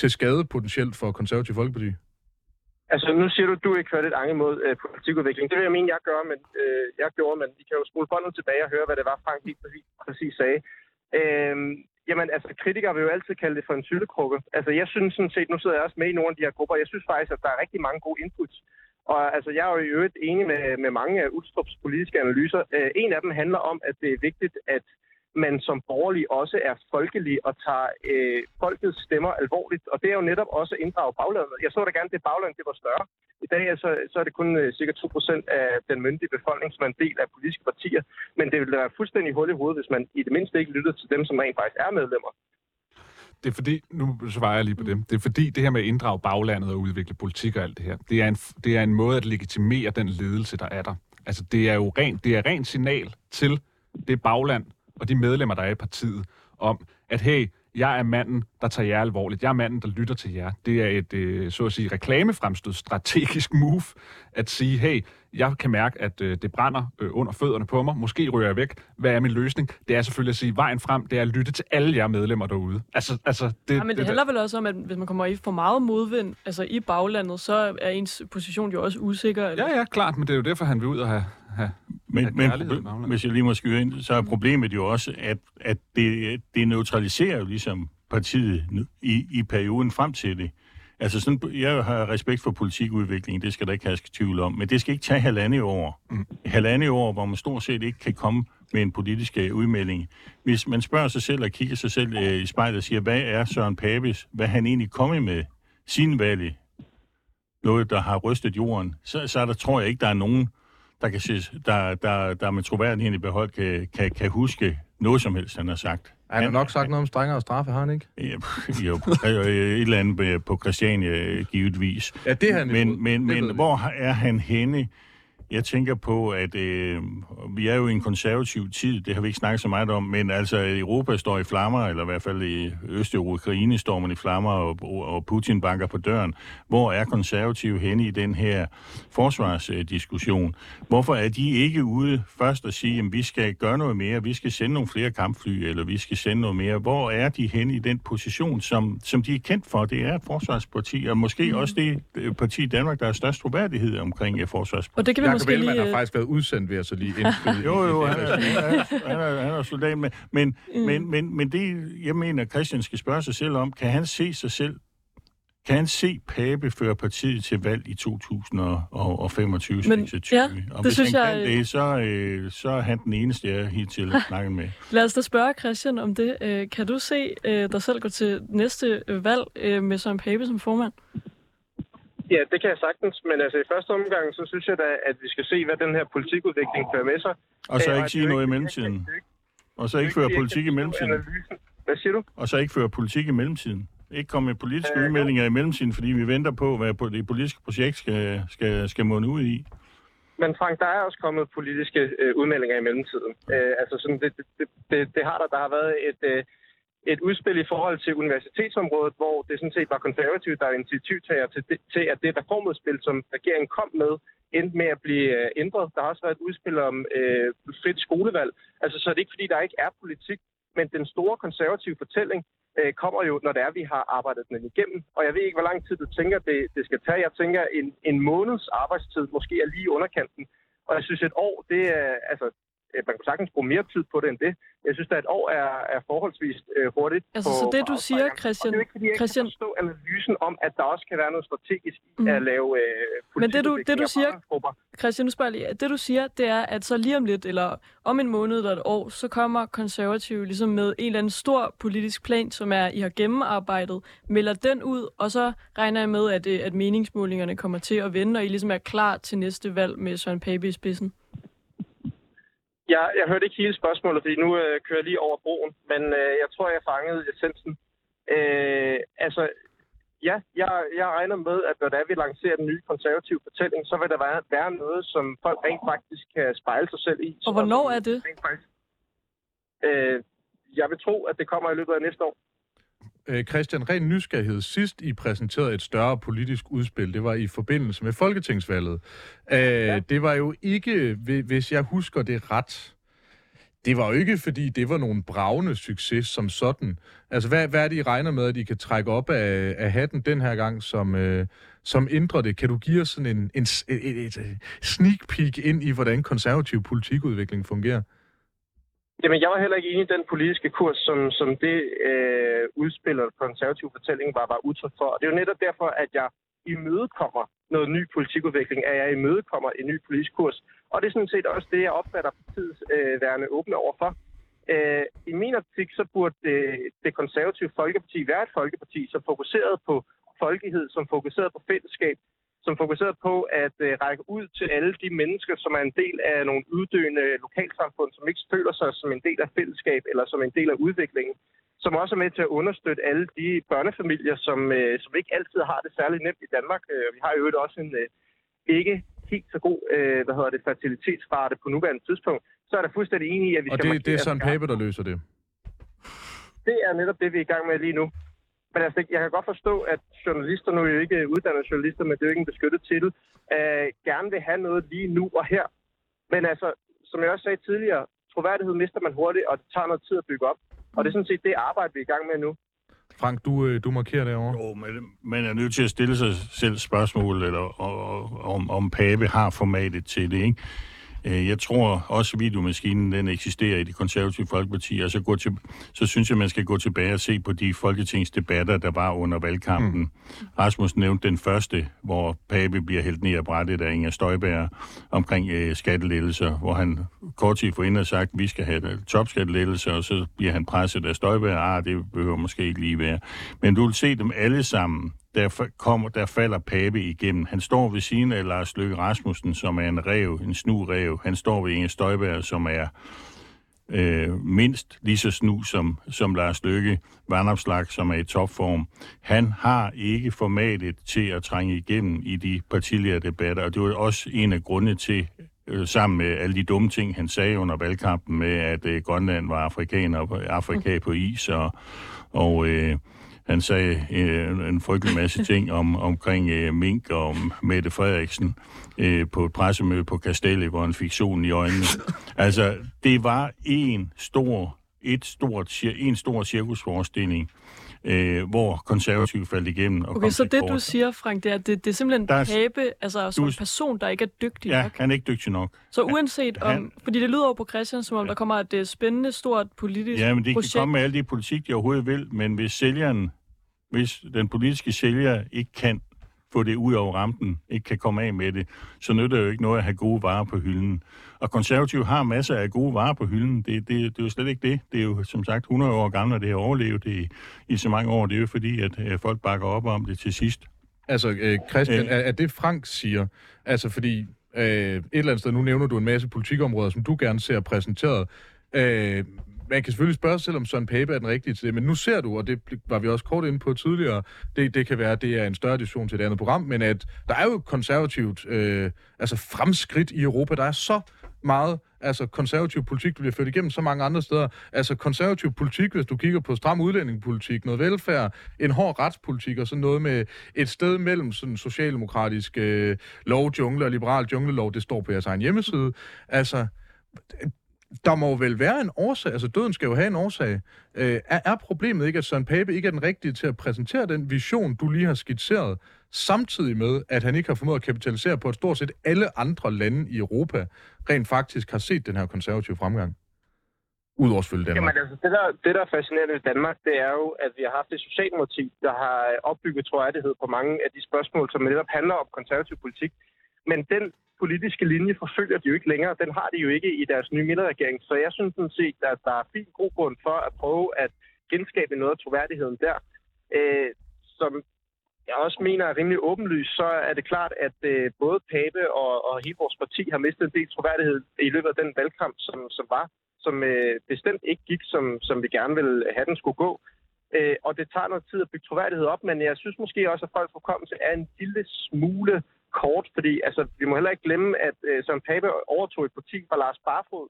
til skade potentielt for konservativ Folkeparti? Altså, nu siger du, at du ikke hørte et ange mod øh, politikudvikling. Det vil jeg mene, jeg gør, men øh, jeg gjorde, men I kan jo spole båndet tilbage og høre, hvad det var, Frank lige præcis, præcis sagde. Øh, jamen, altså, kritikere vil jo altid kalde det for en syltekrukke. Altså, jeg synes sådan set, nu sidder jeg også med i nogle af de her grupper, jeg synes faktisk, at der er rigtig mange gode inputs. Og altså, jeg er jo i øvrigt enig med, med mange af Ulstrups politiske analyser. Øh, en af dem handler om, at det er vigtigt, at man som borgerlig også er folkelig og tager øh, folkets stemmer alvorligt. Og det er jo netop også at inddrage baglandet. Jeg så da gerne, at det bagland det var større. I dag så, så er det kun øh, cirka 2% af den myndige befolkning, som er en del af politiske partier. Men det ville være fuldstændig hul i hovedet, hvis man i det mindste ikke lyttede til dem, som rent faktisk er medlemmer. Det er fordi, nu svarer jeg lige på det, det er fordi det her med at inddrage baglandet og udvikle politik og alt det her, det er en, det er en måde at legitimere den ledelse, der er der. Altså det er jo rent, det er rent signal til det bagland, og de medlemmer, der er i partiet, om, at hey, jeg er manden, der tager jer alvorligt. Jeg er manden, der lytter til jer. Det er et, øh, så at sige, reklamefremstød strategisk move at sige, hey, jeg kan mærke, at øh, det brænder øh, under fødderne på mig. Måske ryger jeg væk. Hvad er min løsning? Det er selvfølgelig at sige, vejen frem, det er at lytte til alle jer medlemmer derude. Altså, altså, det, ja, men det, det handler vel også om, at hvis man kommer i for meget modvind altså i baglandet, så er ens position jo også usikker. Eller? Ja, ja, klart, men det er jo derfor, han vil ud og have, have men, men proble- hvis jeg lige må skyde ind, så er problemet jo også, at, at det, det neutraliserer jo ligesom partiet i, i perioden frem til det. Altså sådan, jeg har respekt for politikudvikling, det skal der ikke have tvivl om, men det skal ikke tage halvandet år. Mm. Halvandet år, hvor man stort set ikke kan komme med en politisk uh, udmelding. Hvis man spørger sig selv og kigger sig selv uh, i spejlet og siger, hvad er Søren Papes, hvad han egentlig kommet med sin valg noget, der har rystet jorden, så, så der, tror jeg ikke, der er nogen, der, kan ses, der, der, der med troværdigheden i behold kan, kan, kan huske noget som helst, han har sagt. Han har nok sagt noget om strengere straffe, har han ikke? Ja, <laughs> jo, et eller andet på Christiania, givetvis. Ja, det er han Men, men, men hvor er han henne jeg tænker på, at øh, vi er jo i en konservativ tid, det har vi ikke snakket så meget om, men altså Europa står i flammer, eller i hvert fald i Øst-Ukraine står man i flammer, og, og Putin banker på døren. Hvor er konservative henne i den her forsvarsdiskussion? Hvorfor er de ikke ude først at sige, at vi skal gøre noget mere, vi skal sende nogle flere kampfly, eller vi skal sende noget mere? Hvor er de henne i den position, som, som de er kendt for? Det er et forsvarsparti, og måske mm. også det parti i Danmark, der har størst troværdighed omkring forsvarsparti. Og det kan vi Jacob Ellemann lige... har faktisk været udsendt, ved at så lige <laughs> indspille. jo, jo, han er, han er, han er soldat, men, men, mm. men, men, men det, jeg mener, Christian skal spørge sig selv om, kan han se sig selv kan han se Pape føre partiet til valg i 2025 Men, ja, og hvis synes han jeg... kan det, så, øh, så er han den eneste, jeg hittil har <laughs> snakket med. Lad os da spørge Christian om det. Øh, kan du se øh, dig selv gå til næste valg med Søren Pape som formand? Ja, det kan jeg sagtens, men altså i første omgang, så synes jeg da, at vi skal se, hvad den her politikudvikling fører med sig. Og så ikke sige noget i mellemtiden. Og så ikke føre politik i mellemtiden. Hvad siger du? Og så ikke føre politik i mellemtiden. Ikke komme med politiske øh, udmeldinger i mellemtiden, fordi vi venter på, hvad det politiske projekt skal, skal, skal måne ud i. Men Frank, der er også kommet politiske øh, udmeldinger i mellemtiden. Øh, altså sådan, det, det, det, det har der. Der har været et... Øh, et udspil i forhold til universitetsområdet, hvor det sådan set var konservativt, der er initiativtager til, det, til, at det reformudspil, som regeringen kom med, endte med at blive øh, ændret. Der har også været et udspil om øh, frit skolevalg. Altså, så er det ikke, fordi der ikke er politik, men den store konservative fortælling øh, kommer jo, når det er, vi har arbejdet den igennem. Og jeg ved ikke, hvor lang tid du tænker, det, det skal tage. Jeg tænker, en, en måneds arbejdstid måske er lige underkanten. Og jeg synes, et år, det er, altså, man kunne sagtens bruge mere tid på det end det. Jeg synes, at et år er, er forholdsvis øh, hurtigt. Altså, så det du siger, Christian... Og det er ikke, fordi jeg Christian... kan forstå analysen om, at der også kan være noget strategisk mm. at lave øh, Men det du, det, du siger, Christian, nu spørger lige, det du siger, det er, at så lige om lidt, eller om en måned eller et år, så kommer konservative ligesom med en eller anden stor politisk plan, som er, I har gennemarbejdet, melder den ud, og så regner jeg med, at, øh, at meningsmålingerne kommer til at vende, og I ligesom er klar til næste valg med Søren Pape i spidsen. Jeg, jeg hørte ikke hele spørgsmålet, fordi nu øh, kører jeg lige over broen, men øh, jeg tror, jeg fangede essensen. Øh, altså, ja, jeg, jeg regner med, at når der vi lancerer den nye konservative fortælling, så vil der være, være noget, som folk rent faktisk kan spejle sig selv i. Og hvornår er det? faktisk, øh, jeg vil tro, at det kommer i løbet af næste år. Øh, Christian, ren nysgerrighed. Sidst I præsenterede et større politisk udspil, det var i forbindelse med Folketingsvalget. Øh, ja. Det var jo ikke, hvis jeg husker det ret, det var jo ikke, fordi det var nogen bravende succes som sådan. Altså, hvad, hvad er det, I regner med, at I kan trække op af, af hatten den her gang, som, øh, som ændrer det? Kan du give os sådan en, en, et, et sneak peek ind i, hvordan konservativ politikudvikling fungerer? Jamen, jeg var heller ikke enig i den politiske kurs, som, som det øh, udspiller og konservativ fortælling var, var udtryk for. Og det er jo netop derfor, at jeg imødekommer noget ny politikudvikling, at jeg imødekommer en ny politisk kurs. Og det er sådan set også det, jeg opfatter partiet øh, værende åbne overfor. Øh, I min optik, så burde det, det konservative folkeparti være et folkeparti, som fokuseret på folkehed, som fokuseret på fællesskab, som fokuserede på at øh, række ud til alle de mennesker, som er en del af nogle uddøende lokalsamfund, som ikke føler sig som en del af fællesskab eller som en del af udviklingen, som også er med til at understøtte alle de børnefamilier, som, øh, som ikke altid har det særligt nemt i Danmark. Øh, vi har jo også en øh, ikke helt så god øh, hvad hedder det, fertilitetsrate på nuværende tidspunkt, så er der fuldstændig enig i, at vi og skal... Og det, det er sådan Pape, der løser det? Det er netop det, vi er i gang med lige nu. Men altså, jeg kan godt forstå, at journalister, nu er jo ikke uddannede journalister, men det er jo ikke en beskyttet titel, øh, gerne vil have noget lige nu og her. Men altså, som jeg også sagde tidligere, troværdighed mister man hurtigt, og det tager noget tid at bygge op. Og det er sådan set det arbejde, vi er i gang med nu. Frank, du, øh, du markerer derovre. Jo, men man er nødt til at stille sig selv spørgsmål, eller, om, om Pape har formatet til det, ikke? Øh, jeg tror også, at videomaskinen den eksisterer i det konservative folkeparti, og så, gå til, så synes jeg, man skal gå tilbage og se på de folketingsdebatter, der var under valgkampen. Mm. Rasmus nævnte den første, hvor Pape bliver hældt ned af brættet af Inger Støjbær omkring øh, skattelettelser, hvor han kort tid forinden har sagt, at vi skal have topskattelettelser, og så bliver han presset af Støjbær. Ah, det behøver måske ikke lige være. Men du vil se dem alle sammen der, kommer, der falder Pape igennem. Han står ved siden af Lars Løkke Rasmussen, som er en rev, en snu rev. Han står ved Inge Støjberg, som er øh, mindst lige så snu som, som Lars Løkke, Vandopslag, som er i topform. Han har ikke formatet til at trænge igennem i de partilederdebatter, og det var også en af grundene til, øh, sammen med alle de dumme ting, han sagde under valgkampen med, at øh, Grønland var afrikaner, Afrika på is, og, og øh, han sagde øh, en frygtelig masse ting om, omkring øh, Mink og om Mette Frederiksen øh, på et pressemøde på Castelli, hvor han fik solen i øjnene. Altså, det var en stor, et stort, en stor cirkusforestilling, øh, hvor konservative faldt igennem. Og okay, så det du siger, Frank, det er, det, det er simpelthen der, Pape, altså som du, person, der ikke er dygtig ja, nok? han er ikke dygtig nok. Så uanset om, han, fordi det lyder over på Christian, som om der kommer et spændende, stort politisk Ja, men det projekt. kan komme med alle de politik, de overhovedet vil, men hvis sælgeren hvis den politiske sælger ikke kan få det ud over rampen, ikke kan komme af med det, så nytter det jo ikke noget at have gode varer på hylden. Og konservative har masser af gode varer på hylden. Det, det, det er jo slet ikke det. Det er jo som sagt 100 år gammelt, og det har overlevet det i, i så mange år. Det er jo fordi, at, at folk bakker op om det til sidst. Altså, øh, Christian, øh, er, er det Frank siger? Altså, fordi øh, et eller andet sted, nu nævner du en masse politikområder, som du gerne ser præsenteret. Øh, man kan selvfølgelig spørge sig selv, om Søren Pape er den rigtige til det, men nu ser du, og det var vi også kort inde på tidligere, det, det kan være, at det er en større diskussion til et andet program, men at der er jo konservativt øh, altså fremskridt i Europa. Der er så meget altså konservativ politik, der bliver ført igennem så mange andre steder. Altså konservativ politik, hvis du kigger på stram udlændingepolitik, noget velfærd, en hård retspolitik og sådan noget med et sted mellem sådan socialdemokratisk øh, lovjungle og liberal junglelov, det står på jeres egen hjemmeside. Altså, der må vel være en årsag, altså døden skal jo have en årsag. Øh, er, er problemet ikke, at Søren Pape ikke er den rigtige til at præsentere den vision, du lige har skitseret, samtidig med, at han ikke har formået at kapitalisere på, at stort set alle andre lande i Europa rent faktisk har set den her konservative fremgang? Udover selvfølgelig Danmark. Jamen altså, det der, det der er fascinerende ved Danmark, det er jo, at vi har haft et socialdemokrati, der har øh, opbygget troværdighed på mange af de spørgsmål, som netop handler om konservativ politik. Men den politiske linje forfølger de jo ikke længere. Den har de jo ikke i deres nye midterregering. Så jeg synes sådan set, at der er fin god grund for at prøve at genskabe noget af troværdigheden der. Øh, som jeg også mener er rimelig åbenlyst, så er det klart, at øh, både Pape og, og hele vores parti har mistet en del troværdighed i løbet af den valgkamp, som, som var, som øh, bestemt ikke gik, som, som vi gerne ville have den skulle gå. Øh, og det tager noget tid at bygge troværdighed op, men jeg synes måske også, at folks forkommelse er en lille smule kort, fordi altså, vi må heller ikke glemme, at øh, Søren Pape overtog et parti fra Lars Barfod,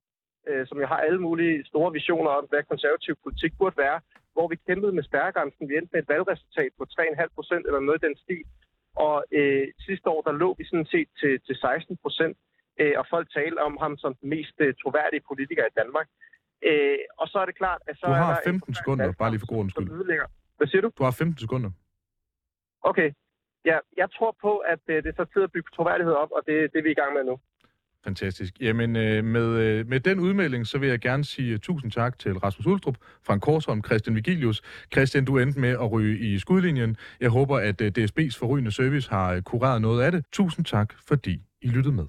øh, som jo har alle mulige store visioner om, hvad konservativ politik burde være, hvor vi kæmpede med spærregrænsen. Vi endte med et valgresultat på 3,5 procent eller noget i den stil. Og øh, sidste år, der lå vi sådan set til, til 16 procent, øh, og folk talte om ham som den mest øh, troværdige politiker i Danmark. Øh, og så er det klart, at så Du har er der 15 sekunder, bare lige for god skyld. Hvad siger du? Du har 15 sekunder. Okay, ja, jeg tror på, at øh, det tager tid at bygge troværdighed op, og det, det er vi i gang med nu. Fantastisk. Jamen, øh, med, øh, med den udmelding, så vil jeg gerne sige øh, tusind tak til Rasmus Ulstrup, Frank Korsholm, Christian Vigilius. Christian, du endte med at ryge i skudlinjen. Jeg håber, at øh, DSB's forrygende service har øh, kureret noget af det. Tusind tak, fordi I lyttede med.